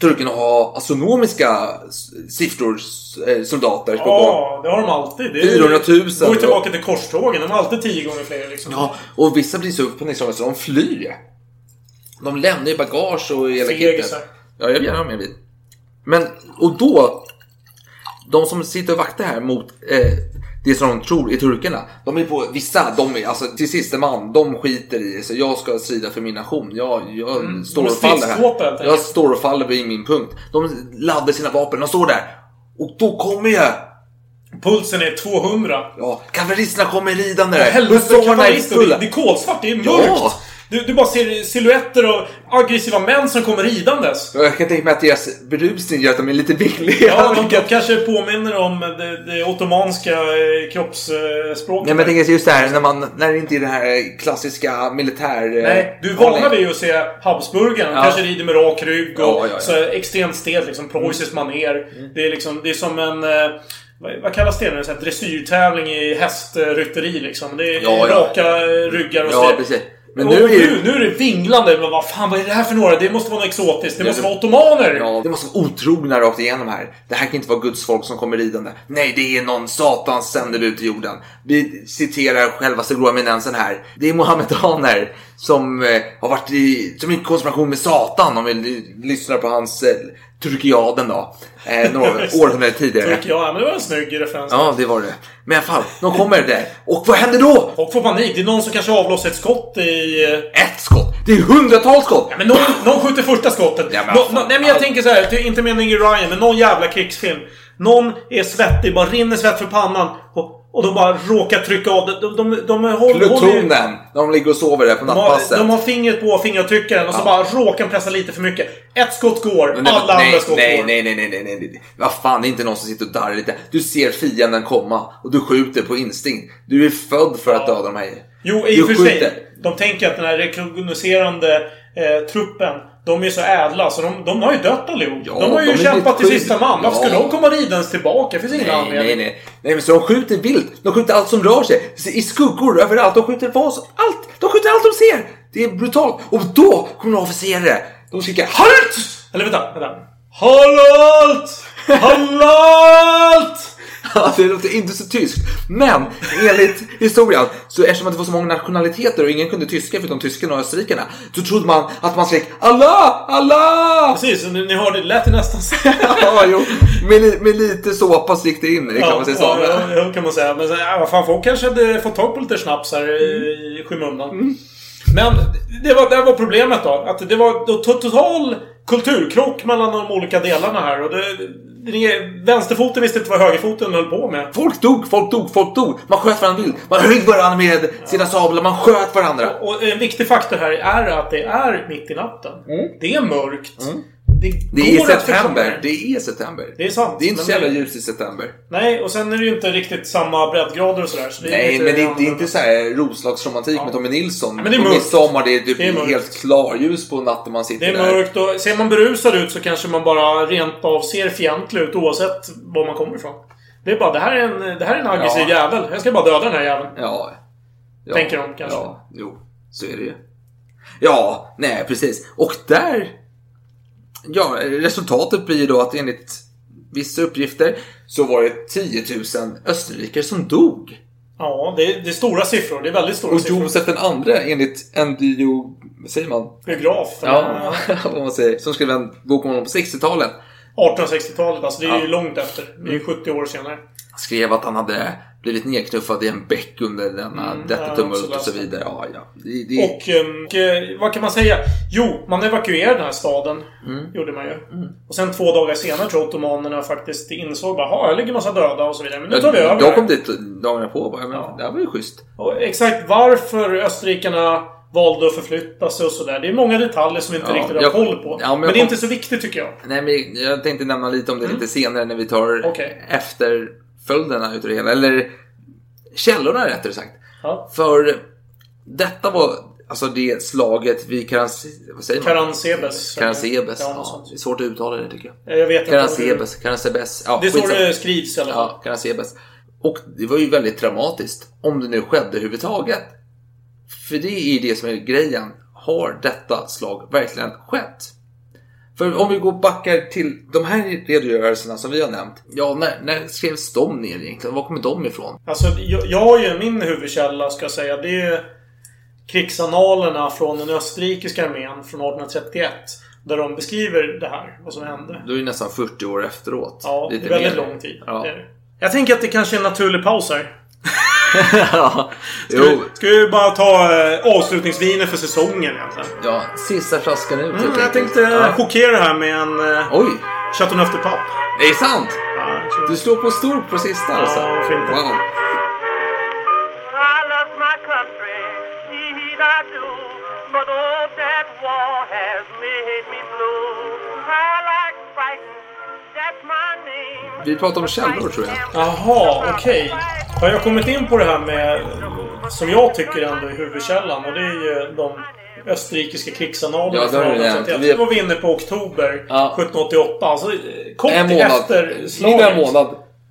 turkarna har astronomiska siffror, eh, soldater på. Ja, det har de alltid. Det är- 400 000. Går ju tillbaka till korstågen. De har alltid tio gånger fler liksom. Ja, och vissa blir så upphandlade så de flyr. De lämnar ju bagage och hela kittet. Ja, jag vill gärna ha med vid. Men, och då... De som sitter och vaktar här mot... Eh, det som de tror är turkarna. De är på, vissa, de är, alltså till sista man, de skiter i. Så jag ska strida för min nation. Jag, jag står de är och faller här. Jag står och faller vid min punkt. De laddar sina vapen, de står där. Och då kommer jag. Pulsen är 200. Ja, kavalleristerna kommer ridande Ja, helvete, kavallerister. Det, det är kolsvart, det är mörkt. Ja. Du, du bara ser silhuetter och aggressiva män som kommer ridandes. Jag kan tänka mig att deras berusning gör att de är lite billiga. Ja, de, de kanske påminner om det, det ottomanska eh, kroppsspråket. Nej men jag tänker just det här när, man, när det inte är det här klassiska militär... Nej, du är vana vid att se Habsburgarna. De Ja. kanske rider med rak rygg och Ja, ja, ja. så extremt stelt, liksom preussiskt maner. Det, är liksom, det är som en... eh, Vad, kallas det? En dressyrtävling i hästrytteri liksom. Det är Ja, ja. raka ryggar och Ja, så. precis. Men nu är nu, nu är det vinglande. Men vad fan, vad är det här för några? Det måste vara något exotiskt. Det Ja, måste det- vara ottomaner! Ja, det måste vara otrogna rakt igenom här. Det här kan inte vara Guds folk som kommer ridande. Nej, det är någon satans sändebud till jorden. Vi citerar självaste grå eminensen här. Det är mohammedaner som eh, har varit i, som i konspiration med Satan om vi lyssnar på hans eh, Turkiaden då. Eh, några århundraden tidigare. Ja, men det var en snygg referens. Ja, det var det. Men i alla fall, de kommer där. Och vad händer då? Folk får panik. Det är någon som kanske avlossar ett skott i... Ett skott! Det är hundratals skott! Ja, men någon, någon skjuter första skottet. Ja, men Nå- nej men jag tänker så här, inte meningen Ryan, men någon jävla krigsfilm. Någon är svettig, bara rinner svett för pannan. Och, och de bara råkar trycka av det. De, de, de, de håller, Plutonen! De ligger och sover där på de har, nattpasset. de har fingret på fingeravtryckaren och så bara råkar pressa lite för mycket. Ett skott går, alla nej, andra skott nej, går. nej, nej, nej, nej, nej, nej. Vad fan, det är inte någon som sitter och darrar lite. Du ser fienden komma och du skjuter på instinkt. Du är född för att döda de här. Jo, i och för sig. De tänker att den här rekognoscerande eh, truppen, de är så ädla så de, de har ju dött allihop. Ja, de har ju de kämpat till sista man. Varför Ja. skulle de komma ridandes tillbaka? Det finns ingen Nej, anledning. nej, nej. Nej, men så de skjuter vilt. De skjuter allt som rör sig. I skuggor, överallt. De skjuter vad som... Allt! De skjuter allt de ser! Det är brutalt. Och då kommer några officerare. De skriker HALT! Eller vänta, vänta. Halt! Halt! Ja, det låter inte så tyskt. Men enligt historien, så eftersom det var så många nationaliteter och ingen kunde tyska förutom tyskarna och österrikarna, så trodde man att man skrek Allah! Allah! Precis, ni, ni hörde, det lät det nästan så. ja, jo. Med, med lite så gick det in i det kan man säga ja, ja, ja, kan man säga. Men så, ja, vad fan, folk kanske hade fått tag på lite snaps här i- i skymundan. Mm. Men det var, det var problemet då. Att det var total kulturkrock mellan de olika delarna här. Och det, vänsterfoten visste inte vad högerfoten höll på med. Folk dog, folk dog, folk dog. Man sköt varandra vilt. Man högg varandra med sina sablar, man sköt varandra. Och en viktig faktor här är att det är mitt i natten. Det är mörkt. Mm. Det är att förklara. september. Det är september. Det är sant. Det är inte så jävla det- ljust i september. Nej, och sen är det ju inte riktigt samma breddgrader och sådär. Så det är Nej, men det är, det är inte så här Roslagsromantik med Tommy Nilsson. men det är mörkt. midsommar, det är typ Det är mörkt. helt klarljus på natten man sitter Det är där. mörkt och ser man berusad ut så kanske man bara rent av ser fientlig ut oavsett var man kommer ifrån. Det är bara, det här är en, det här är en aggressiv Ja. jävel. Jag ska bara döda den här jäveln. Ja. ja. Tänker de kanske. Ja, jo. Så är det ju. Ja, nej precis. Och där... Ja, resultatet blir ju då att enligt vissa uppgifter så var det 10 000 österrikare som dog. Ja, det är, det är stora siffror. Det är väldigt stora Och siffror. Josef den andra enligt en bio... Vad säger man? Biograf. Ja, vad man säger. Som skrev en bok om honom på 60-talet. 1860-talet. Alltså det är ju Ja. långt efter. Det är ju 70 år senare. Skrev att han hade blivit nedknuffad i en bäck under denna, Mm, detta ja, tumult och så vidare. Ja, ja. Det, det, Och, och eh, vad kan man säga? Jo, man evakuerade den här staden. Mm. Gjorde man ju. Och sen två dagar senare tror jag ottomanerna faktiskt insåg bara "Ha, här ligger massa döda och så vidare. Men nu tar vi över. här." kom dit dagarna på bara, men det här var ju schysst. Och exakt varför österrikarna valde att förflytta sig och sådär. Det är många detaljer som vi inte Ja, riktigt har jag- koll på. ja, men men det är kom- inte så viktigt tycker jag. Nej, men jag tänkte nämna lite om det lite senare när vi tar Mm. Okej. Efterföljderna utav det hela. Eller källorna rättare sagt. Ja. För detta var alltså det slaget vid Karans... Vad säger? Karansebes. Karansebes. Ja, det är svårt att uttala det tycker jag. Jag vet inte. Karansebes. Karansebes. Ja, Det är så det skrivs i alla fall. Ja, Karansebes. Och det var ju väldigt dramatiskt. Om det nu skedde överhuvudtaget. För det är det som är grejen. Har detta slag verkligen skett? För om vi går backar till de här redogörelserna som vi har nämnt. Ja, när, när skrevs de ner egentligen? Var kommer de ifrån? Alltså, jag, jag har ju min huvudkälla, ska jag säga. Det är krigsanalerna från den österrikiska armén från 1831. Där de beskriver det här, vad som hände. Då är det nästan 40 år efteråt. Ja, det Lite är väldigt mer. lång tid. Ja. Jag tänker att det kanske är en naturlig paus här. ja, Ska jo. vi, ska vi bara ta eh, avslutningsviner för säsongen egentligen? Ja, sista flaskan ut Mm, jag tänkte Ja. chockera här med en eh, Oj, Chateauneuf de Pape. det är sant! Ja, Du slår på stort på sista alltså. Ja, varför inte? Wow. That's my name. Vi pratar om källor tror jag. Jaha, okej. Har jag kommit in på det här med, som jag tycker ändå är huvudkällan och det är ju de österrikiska krigsanalerna Ja, det har du nämnt. 1831. Vi- Det var vi inne på oktober Ja. 1788. Alltså kort En månad. efter slaget. en månad.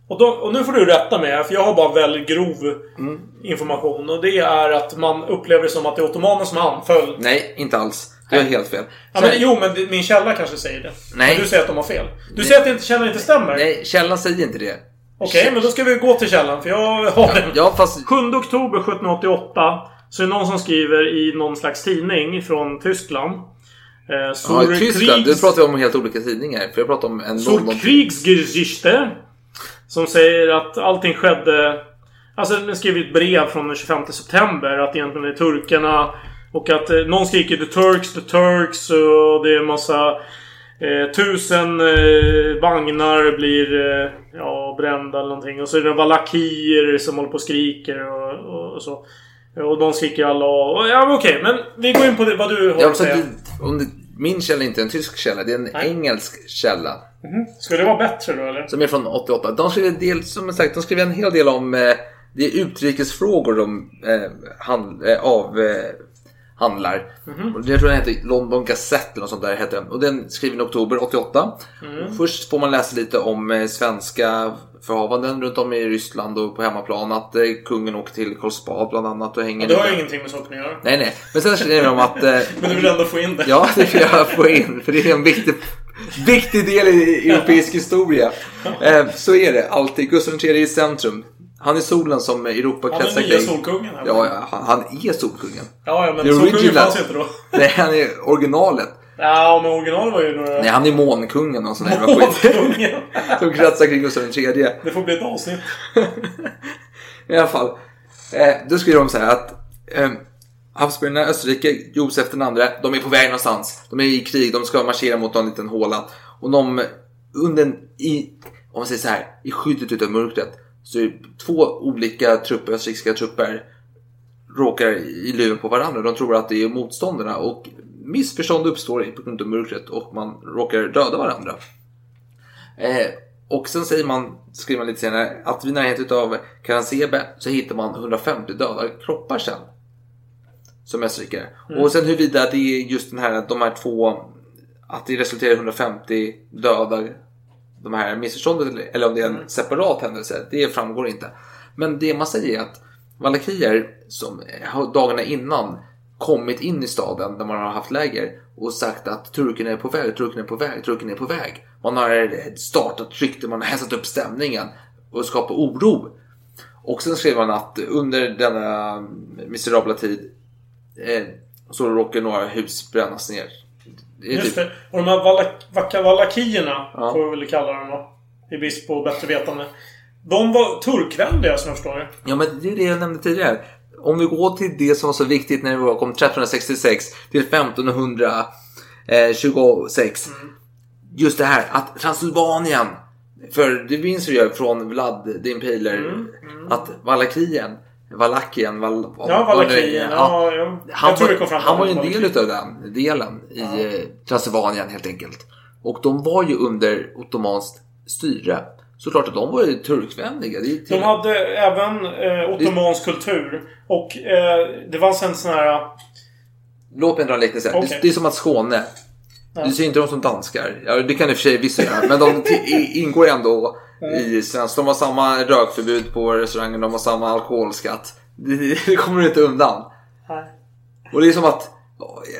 Och, då, och nu får du rätta mig, för jag har bara väldigt grov Mm. information. Och det är att man upplever det som att det är ottomanerna som anföll. Nej, inte alls. Du har helt fel. Ja, men, jo, men min källa kanske säger det. Nej. Men du säger att de har fel. Du säger att inte, källan inte stämmer? Nej, källan säger inte det. Okej, men då ska vi gå till källan, för jag har den. Ja, fast... 7 oktober 1788 så är det någon som skriver i någon slags tidning från Tyskland. Eh, Ja, i Tyskland. Du pratar om helt olika tidningar. För jag pratar om en Sur London... Kriegsgeschichte. Som säger att allting skedde... Alltså den skriver ett brev från den 25 september. Att egentligen är turkarna... Och att eh, någon skriker The Turks, The Turks och det är en massa... Eh, tusen eh, vagnar blir eh, ja, brända eller någonting. Och så är det valakier som håller på och skriker och, och, och så. Och de skriker alla och, Ja men okej, men vi går in på det, vad du har att säga. om det, min källa är inte en tysk källa, det är en engelsk källa. Ska det vara bättre då eller? Som är från 88. De skriver, del, som sagt, de skriver en hel del om eh, det är utrikesfrågor de eh, hand, eh, av, eh, handlar. Mhm. Och Jag tror den heter London Gazette eller något sånt där heter den. Och den skriven i oktober 88. Mm. Först får man läsa lite om eh, svenska förhavanden runt om i Ryssland och på hemmaplan. Att eh, kungen åker till Karlsbad bland annat och hänger Ja, det har ju ingenting med saken att göra. Nej, nej. Men sen skriver de att... Eh, Men du vill ändå få in det. Ja, det vill jag få in. För det är en viktig, viktig del i europeisk historia. Eh, så är det alltid. Gustav III i centrum. Han är solen som Europa Han är kretsar nya kring. solkungen. Ja, han, han är solkungen. Ja, ja men The solkungen original. fanns ju inte då. Nej, han är originalet. Ja, men originalet var ju några... Nej, han är månkungen och sån där. Månkungen. Som kretsar kring Gustav III. Det får bli ett avsnitt. I alla fall. Eh, då skriver de så här att eh, Habsburgarna, Österrike, Josef den andra, de är på väg någonstans. De är i krig, de ska marschera mot en liten håla. Och de, under, i, om man säger så här, i skyddet utav mörkret, så två olika trupper, österrikiska trupper, råkar i luven på varandra. De tror att det är motståndarna och missförstånd uppstår på grund av mörkret och man råkar döda varandra. Eh, och sen säger man, skriver man lite senare, att vid närheten av Karansebe så hittar man 150 döda kroppar sen. Som österrikare. Mm. Och sen huruvida det är just den här, de här två, att det resulterar i 150 döda, de här missförståndet eller- om det är en separat händelse, det framgår inte. Men det man säger är att valakier som dagarna innan kommit in i staden där man har haft läger och sagt att turken är på väg, turken är på väg, turken är på väg. Man har startat rykten, man har hetsat upp stämningen och skapat oro. Och sen skrev man att under denna miserabla tid eh, så råkar några hus brännas ner. Just typ- det. Och de här valak- valakierna, Ja. får vi väl kalla dem då. I brist på bättre vetande. De var turkvänliga som jag förstår det. Ja, men det är det jag nämnde tidigare. Om vi går till det som var så viktigt när vi kom 1366 till 1526. Just det här att Transylvanien, för det minns vi ju från Vlad the Impaler, att Valakien, Valakien, Val, Ja, Valakien. Ja, ja. han, det var, han var ju en del utav den delen i eh, Transylvanien helt enkelt. Och de var ju under ottomanskt styre. Såklart att de var ju turkvänliga. Det De hade även eh, ottomansk kultur. Och eh, det fanns en sån här... Låt mig dra en liknelse. Okej. Det, det är som att Skåne. Ja. Du ser inte dem som danskar. Ja, det kan i och för sig vissa göra. Men de ingår ändå i svenskt. De har samma rökförbud på restaurangen. De har samma alkoholskatt. Det, kommer du inte undan. Nej. Och det är som att,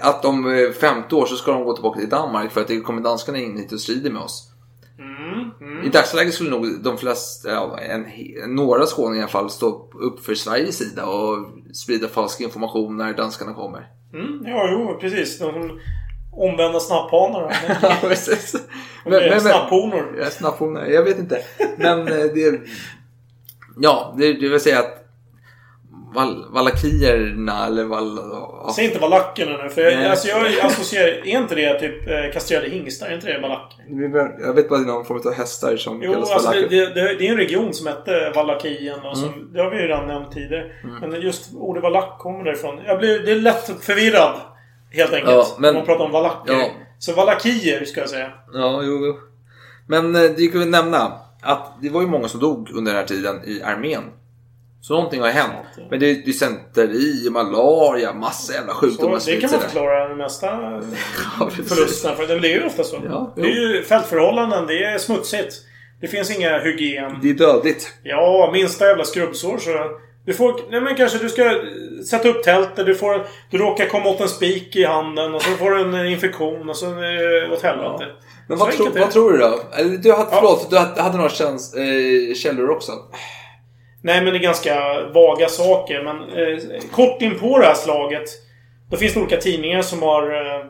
att om eh, 50 år så ska de gå tillbaka till Danmark för att det kommer danskarna in hit och strider med oss. Mm, I dagsläget skulle nog de flesta, ja, en, några skåningar i alla fall, stå upp för Sveriges sida och sprida falsk information när danskarna kommer. Mm, ja, jo, precis. De omvända snapphanar. Ja, precis. Snapphonor. Ja, snapphonor. Jag vet inte. Men eh, det, Ja, det, det vill säga att val, valakierna eller val... Säg inte valackerna nu, för jag, alltså jag associerar... Är inte det typ eh, kastrerade hingstar? Är inte det valacker? Jag vet bara att det är någon form av hästar som Jo, kallas alltså det, valacker. det, det, det är en region som hette Valakien och som, Mm. Det har vi ju redan nämnt tidigare. Men just ordet valack kommer därifrån. Jag blir, det är lätt förvirrad. Helt enkelt. Ja, men- Om man pratar om valacker. Ja. Så valakier ska jag säga. Ja, jo, jo. Men eh, det kan vi nämna att det var ju många som dog under den här tiden i armén. Så någonting har hänt. Men det är dysenteri, malaria, massa jävla sjukdomar Så det kan man förklara den mesta Ja, precis. förlusterna. För det blir ju ofta så. Ja, det är ju fältförhållanden, det är smutsigt. Det finns inga hygien. Det är dödligt. Ja, minsta jävla skrubbsår så... Du får... Nej men kanske du ska sätta upp tältet, du får... Du råkar komma åt en spik i handen och så får du en infektion och så det åt helvete. Men Så vad, tro, vad tror du då? Eller, Du hade, förlåt, du hade, hade några käns, eh, källor också. Nej, men det är ganska vaga saker. Men eh, kort in på det här slaget. Då finns det olika tidningar som har eh,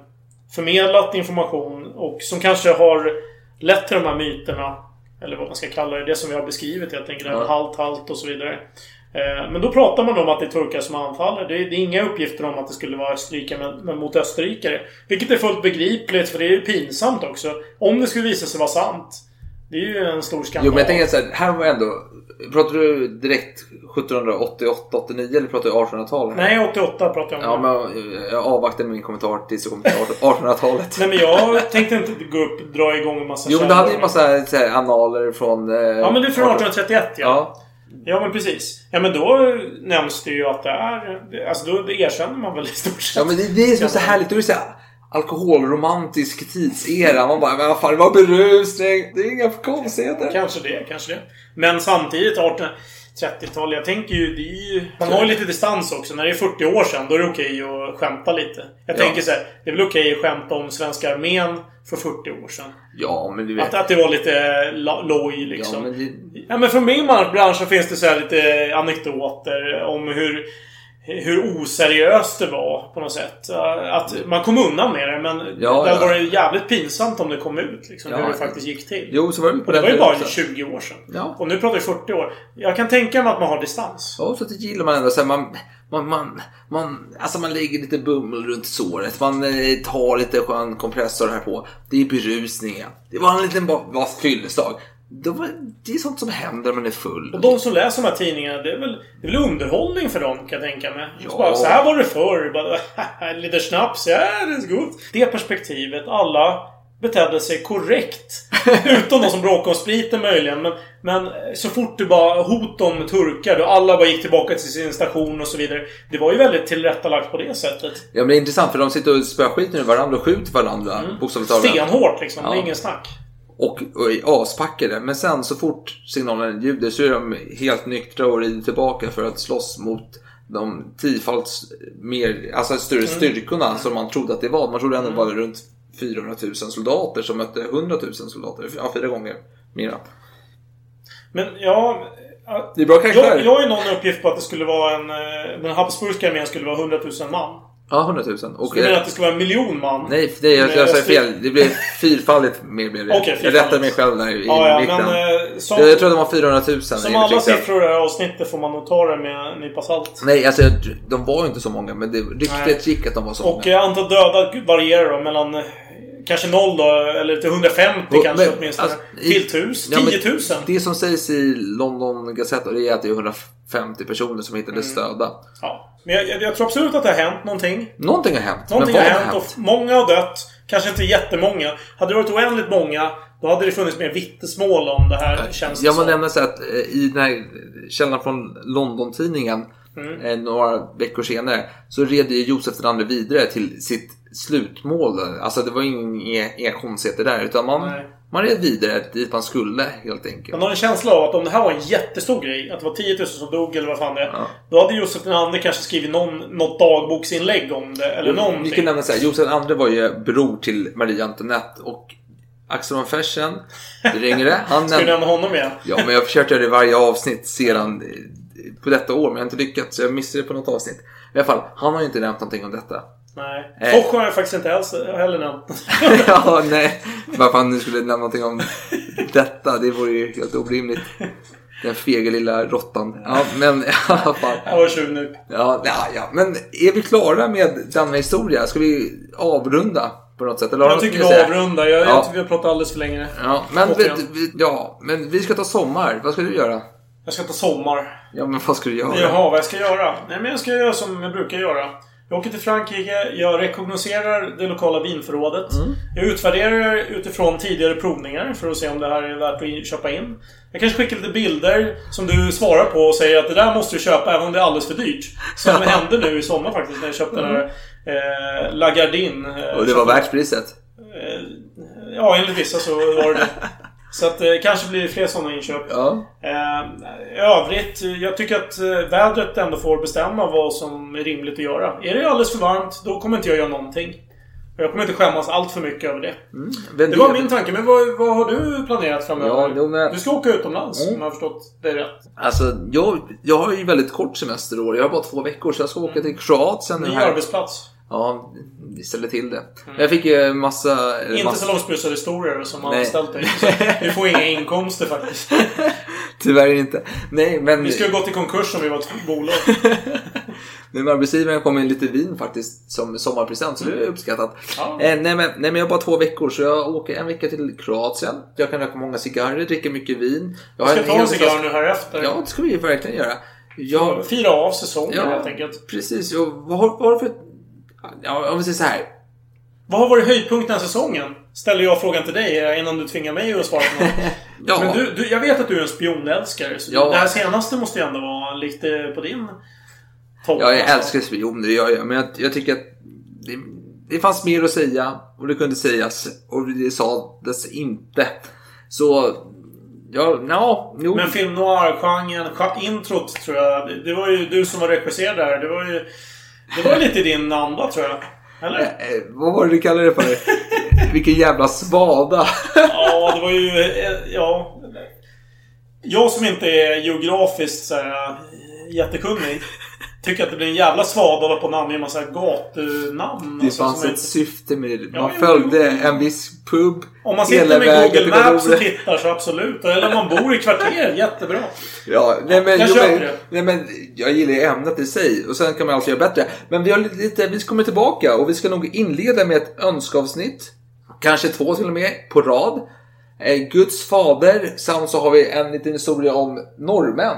förmedlat information och som kanske har lett till de här myterna. Eller vad man ska kalla det. Det som vi har beskrivit helt enkelt. Ja. Halt, halt och så vidare. Eh, men då pratar man om att det är turkar som anfaller. Det är, det är inga uppgifter om att det skulle vara österrikare men, mot österrikare. Vilket är fullt begripligt för det är ju pinsamt också. Om det skulle visa sig vara sant. Det är ju en stor skandal. Jo men jag tänker så här, här var ändå... Pratar du direkt 1788, 89 eller pratar du 1800-talet? Nej, 88 pratar jag om. Ja, men jag avvaktar med min kommentar tills jag kommer till 1800-talet. Nej men jag tänkte inte gå upp dra igång en massa Jo, men du hade ju källor. massa här, analer från... Eh, Ja men det är från 1831 ja. Ja. Ja men precis. Ja men då nämns det ju att det är... Alltså då erkänner man väl i stort sett. Ja men det, det är som så härligt. Då är det så här alkoholromantisk tidsera. Man bara, men vad fan det var berusning. Det är inga konstigheter. Kanske det, kanske det. Men samtidigt 1830-tal, jag tänker ju, det är ju... Man har ju lite distans också. När det är 40 år sedan, då är det okej att skämta lite. Jag Ja. tänker så här, det är väl okej att skämta om svenska armén för 40 år sedan. Ja, men du vet. Att, att det var lite lo- loj ja, liksom. men det, Ja men från min bransch så finns det så lite anekdoter om hur hur oseriöst det var på något sätt. Att man kom undan med det men Ja, det ja. hade varit jävligt pinsamt om det kom ut. Liksom, Ja, hur det ja. faktiskt gick till. jo, så var det på Och det var ju bara också. 20 år sedan. Ja. Och nu pratar vi 40 år. Jag kan tänka mig att man har distans. Ja, så det gillar man ändå. Så man, man, man, man, alltså man lägger lite bummel runt såret. Man eh, tar lite skön kompressor här på. Det är berusningen. Det var en liten bara, bara fylleslag. Det, var, det är sånt som händer när man är full. Och de som läser de här tidningarna, det är väl, det är väl underhållning för dem kan jag tänka mig. Ja. Så, bara, så här var det förr. Bara, lite snaps, ja det är gott. Det perspektivet, alla betedde sig korrekt. Utom de som bråkade om spriten möjligen. Men, men så fort det bara hot om turkar, då alla bara gick tillbaka till sin station och så vidare. Det var ju väldigt tillrättalagt på det sättet. Ja, men det är intressant för de sitter och spöar skiten ur varandra och skjuter varandra. Mm. Bokstavligt talat. Stenhårt liksom, det Ja. är ingen snack. Och, och aspackade. Men sen så fort signalen ljuder så är de helt nyktra och rider tillbaka för att slåss mot de tiofalt mer, alltså större Mm. styrkorna som man trodde att det var. Man trodde ändå det var runt 400 000 soldater som mötte 100 000 soldater. Ja, fyra gånger mera. Men ja... Det är bra Jag, jag har ju någon uppgift på att det skulle vara en... eh, Den habsburgska armén skulle vara 100 000 man. Ja, 100 000. Och, Så du menar att det skulle vara en miljon man? Nej, det, jag, jag Österrike? fel. Det blev fyrfaldigt mer blev det. Okej, jag rättade mig själv där i Ja, ja, mitten. men, eh, som- jag, jag tror att det var 400 000. Som alla siffror i det här avsnittet får man nog ta det med en nypa salt. Nej, alltså de var ju inte så många. Men det, ryktet gick att de var så Och många. eh, antal döda varierar då mellan eh, kanske noll då, eller till 150 Och- kanske men, åtminstone. alltså, till tusen, Ja, men 10 000. Det som sägs i London Gazette det är att det är 150 personer som hittades Mm. döda. Ja. Men jag, jag, tror absolut att det har hänt någonting. Någonting har hänt. Någonting men har hänt och många har dött. Kanske inte jättemånga. Hade det varit oändligt många, då hade det funnits mer vittnesmål om det här, känns det Jag som. nämna så att eh, i den här källan från London-tidningen Mm. eh, några veckor senare så red ju Josef II vidare till sitt slutmål. Alltså det var inga, inga konstigheter där utan man, Nej. man red vidare dit man skulle helt enkelt. Man har en känsla av att om det här var en jättestor grej, att det var 10 000 som dog eller vad fan det är. Då hade Josef II kanske skrivit någon, något dagboksinlägg om det, eller Vi någonting. kan nämna så här, Josef II var ju bror till Marie Antoinette och Axel von Fersen, det ringer det. Han Ska vi nämnde- nämna honom igen? Ja, men jag har försökt göra det i varje avsnitt sedan eh, på detta år, men jag har inte lyckats. Jag missade det på något avsnitt. I alla fall, han har ju inte nämnt någonting om detta. Nej. Eh. Foch har jag faktiskt inte alls heller nämnt. ja, nej. Varför han nu skulle nämna någonting om detta, det vore ju helt orimligt. Den fega lilla råttan. Ja, men i alla fall. Jag var tjuv nu. Ja, ja, ja, men är vi klara med denna historia? Ska vi avrunda på något sätt? Eller Jag tycker vi avrundar. Jag, Ja. jag vi har pratat alldeles för länge. Ja, men vi, ja, men vi ska ta sommar. Vad ska du göra? Jag ska ta sommar. Ja, men vad ska du göra? Jaha, vad jag ska göra? Nej, men jag ska göra som jag brukar göra. Jag åker till Frankrike, jag rekognoserar det lokala vinförrådet. Mm. Jag utvärderar utifrån tidigare provningar för att se om det här är värt att köpa in. Jag kanske skickar lite bilder som du svarar på och säger att det där måste du köpa även om det är alldeles för dyrt. Som hände nu i sommar faktiskt när jag köpte den här eh, Lagardin. Eh, Mm. Och det var världspriset? Eh, Ja, enligt vissa så var det det. Så att det kanske blir fler sådana inköp. Ja. Eh, I övrigt, jag tycker att eh, vädret ändå får bestämma vad som är rimligt att göra. Är det alldeles för varmt, då kommer inte jag göra någonting. Jag kommer inte skämmas allt för mycket över det. Vem Det var min tanke, men vad, vad har du planerat framöver? Ja, men- Du ska åka utomlands, Mm. om jag har förstått det rätt. Alltså, jag, jag har ju väldigt kort semester i år. Jag har bara två veckor, så jag ska åka till Kroatien Ny här. arbetsplats. Ja, vi ställer till det. Men Jag fick ju massa... Inte massa salongsberusade historier som har Nej. anställt dig. Du får inga inkomster faktiskt. Tyvärr inte. Nej, men... Vi skulle gått i konkurs om vi var ett bolag. Men arbetsgivaren kom med lite vin faktiskt som sommarpresent, så det är uppskattat. Ja. Eh, nej, men, nej, men jag har bara två veckor, så jag åker en vecka till Kroatien. Jag kan röka många cigarrer, dricka mycket vin. Jag ska ta en cigarr nu här efter. Ja, det ska vi verkligen göra. Jag, Fira av säsongen Ja. helt enkelt. precis. Och vad har, vad har du för... Ja, om vi säger så här. Vad har varit höjdpunkten den här säsongen? Ställer jag frågan till dig innan du tvingar mig att svara på något. Ja. Men du, du, jag vet att du är en spionälskare. Så Ja. Det här senaste måste ju ändå vara lite på din topp. Ja, jag alltså. älskar spioner, det gör jag. Men jag, jag tycker att det, det fanns mer att säga och det kunde sägas och det sades inte. Så, ja, ja, jo. Men film noir-genren, gen- introt tror jag. Det, det var ju du som var regisserad där. Det var ju... Det var lite din anda tror jag. Eller? Eh, vad var det du kallade det för? Vilken jävla svada. Ja, det var ju... eh, Ja... Jag som inte är geografiskt så här, jättekunnig. Tycker att det blir en jävla svada på och namnge en massa gatunamn. Det alltså, fanns ett inte- syfte med det. Ja, Man jo, följde en viss pub Om man sitter med Google Maps och tittar så absolut. Eller om man bor i kvarter, jättebra. Ja, nej men, Jag jo, köper men, det. nej men jag gillar ju ämnet i sig och sen kan man alltid göra bättre. Men vi har lite, vi kommer tillbaka och vi ska nog inleda med ett önskeavsnitt. Kanske två till och med på rad. Eh, Guds fader samt så har vi en liten historia om norrmän.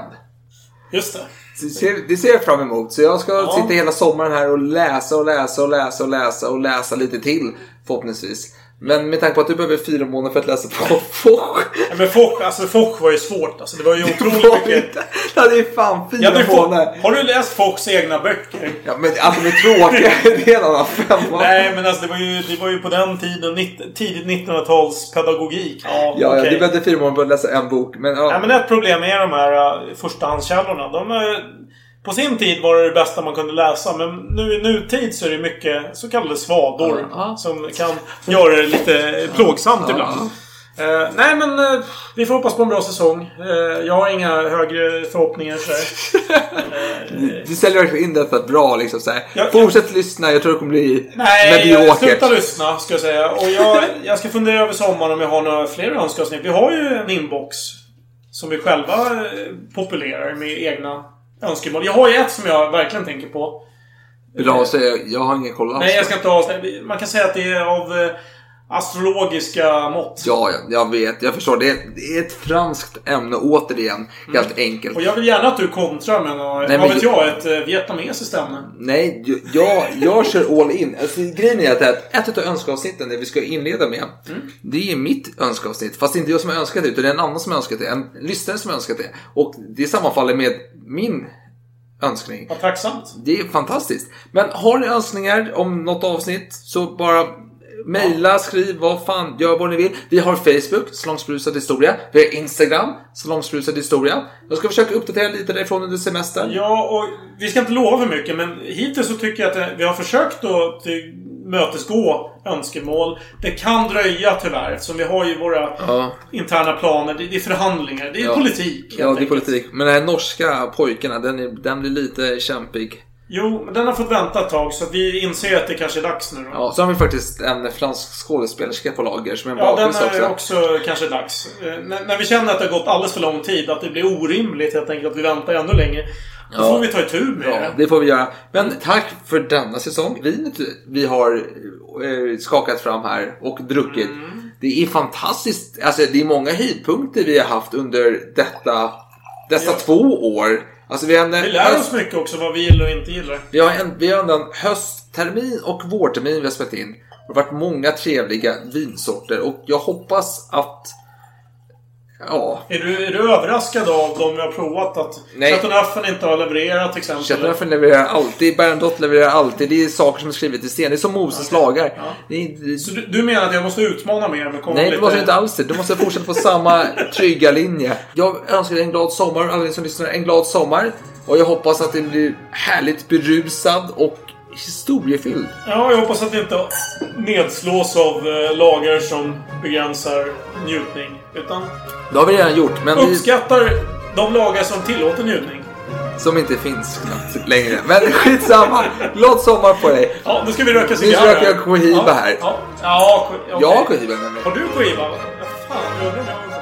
Just det. Det ser, det ser jag fram emot. Så jag ska Ja. sitta hela sommaren här och läsa och läsa och läsa och läsa och läsa lite till förhoppningsvis. Men med tanke på att du behöver fyra månader för att läsa på Foch. Ja, men Foch, alltså Foch var ju svårt. Alltså, det var ju otroligt mycket. Det hade ju fan fyra Ja, månader. har du läst Fochs egna böcker? Ja, men att de är tråkiga, det är en annan femma. Nej, men alltså det var ju, det var ju på den tiden, tidigt 1900-tals pedagogik. Ja, Ja, ja, okej. du behövde fyra månader för att läsa en bok. Men, ja. Ja, men ett problem är de här uh, förstahandskällorna. De är, på sin tid var det det bästa man kunde läsa, men nu i nutid så är det mycket så kallade svador. Ja. Som kan göra det lite plågsamt ibland. Eh, nej, men eh, vi får hoppas på en bra säsong. Eh, jag har inga högre förhoppningar sådär. Du säljer verkligen in detta bra liksom så här. Ja, Fortsätt lyssna, jag tror det kommer bli Nej, mediokert. sluta lyssna ska jag säga. Och jag, jag ska fundera över sommaren om jag har några fler önskeavsnitt. Vi har ju en inbox. Som vi själva populerar med egna önskemål. Jag har ju ett som jag verkligen tänker på. Bra, så jag, jag har ingen koll alls. Nej, jag ska inte avslöja. Man kan säga att det är av eh, astrologiska mått. Ja, ja, jag vet. Jag förstår. Det är, det är ett franskt ämne återigen. Helt enkelt. Mm. Och jag vill gärna att du kontrar med något, Nej, vad men vet jag- jag, ett eh, vietnamesiskt ämne. Nej, jag, jag kör all in. Alltså, grejen är att här- ett av önskeavsnitten det vi ska inleda med, Mm. det är mitt önskeavsnitt. Fast det är inte jag som har önskat det, utan det är en annan som har önskat det. En lyssnare som har önskat det. Och det sammanfaller med min önskning. Vad tacksamt. Det är fantastiskt. Men har ni önskningar om något avsnitt så bara mejla, skriv, vad fan, gör vad ni vill. Vi har Facebook, Salongsbrusad historia. Vi har Instagram, Salongsbrusad historia. Jag ska försöka uppdatera lite därifrån under semestern. Ja, och vi ska inte lova för mycket, men hittills så tycker jag att vi har försökt att till- mötesgå önskemål. Det kan dröja tyvärr, eftersom vi har ju våra Ja. interna planer. Det, är förhandlingar. Det är Ja. politik. Ja, det är politik. Men den här norska pojkarna, den, är, den blir lite kämpig. Jo, men den har fått vänta ett tag så vi inser att det kanske är dags nu då. Ja, så har vi faktiskt en fransk skådespelerska på lager som är en Ja, den är också. också kanske dags. Eh, När, när vi känner att det har gått alldeles för lång tid, att det blir orimligt helt enkelt att vi väntar ännu längre. Då Ja. får vi ta itu med Ja, det. det får vi göra. Men tack för denna säsong. Vinet vi har eh, skakat fram här och druckit. Mm. Det är fantastiskt. Alltså det är många höjdpunkter vi har haft under detta, dessa Ja. två år. Alltså vi har en, Vi lär oss mycket också vad vi gillar och inte gillar. vi har en, vi har en hösttermin och vårtermin vi har spelat in. Det har varit många trevliga vinsorter och jag hoppas att Ja, Är du, är du överraskad av de vi har provat? Att Nej. Chateauneuf inte har levererat till exempel? Chateauneuf levererar alltid, Bernadotte levererar alltid. Det är saker som är skrivet i sten. Det är som Moses lagar. Det är, Så du, du menar att jag måste utmana mer med komma Nej, lite... det måste inte alls det. Du måste fortsätta på samma trygga linje. Jag önskar dig en glad sommar, alla ni som lyssnar, en glad sommar. Och jag hoppas att det blir härligt berusad och historiefylld. Ja, jag hoppas att det inte nedslås av eh, lagar som begränsar njutning. Utan Det har vi redan gjort, men vi, uppskattar de lagar som tillåter njutning. som inte finns knappt längre. Men skitsamma. Glad sommar på dig. Ja, nu ska vi röka Nu cigarrer. röker jag Cohiba ja, här. Ja, ja, ja Jag har Cohiba nämligen. Har du Cohiba? Vad fan, jag undrar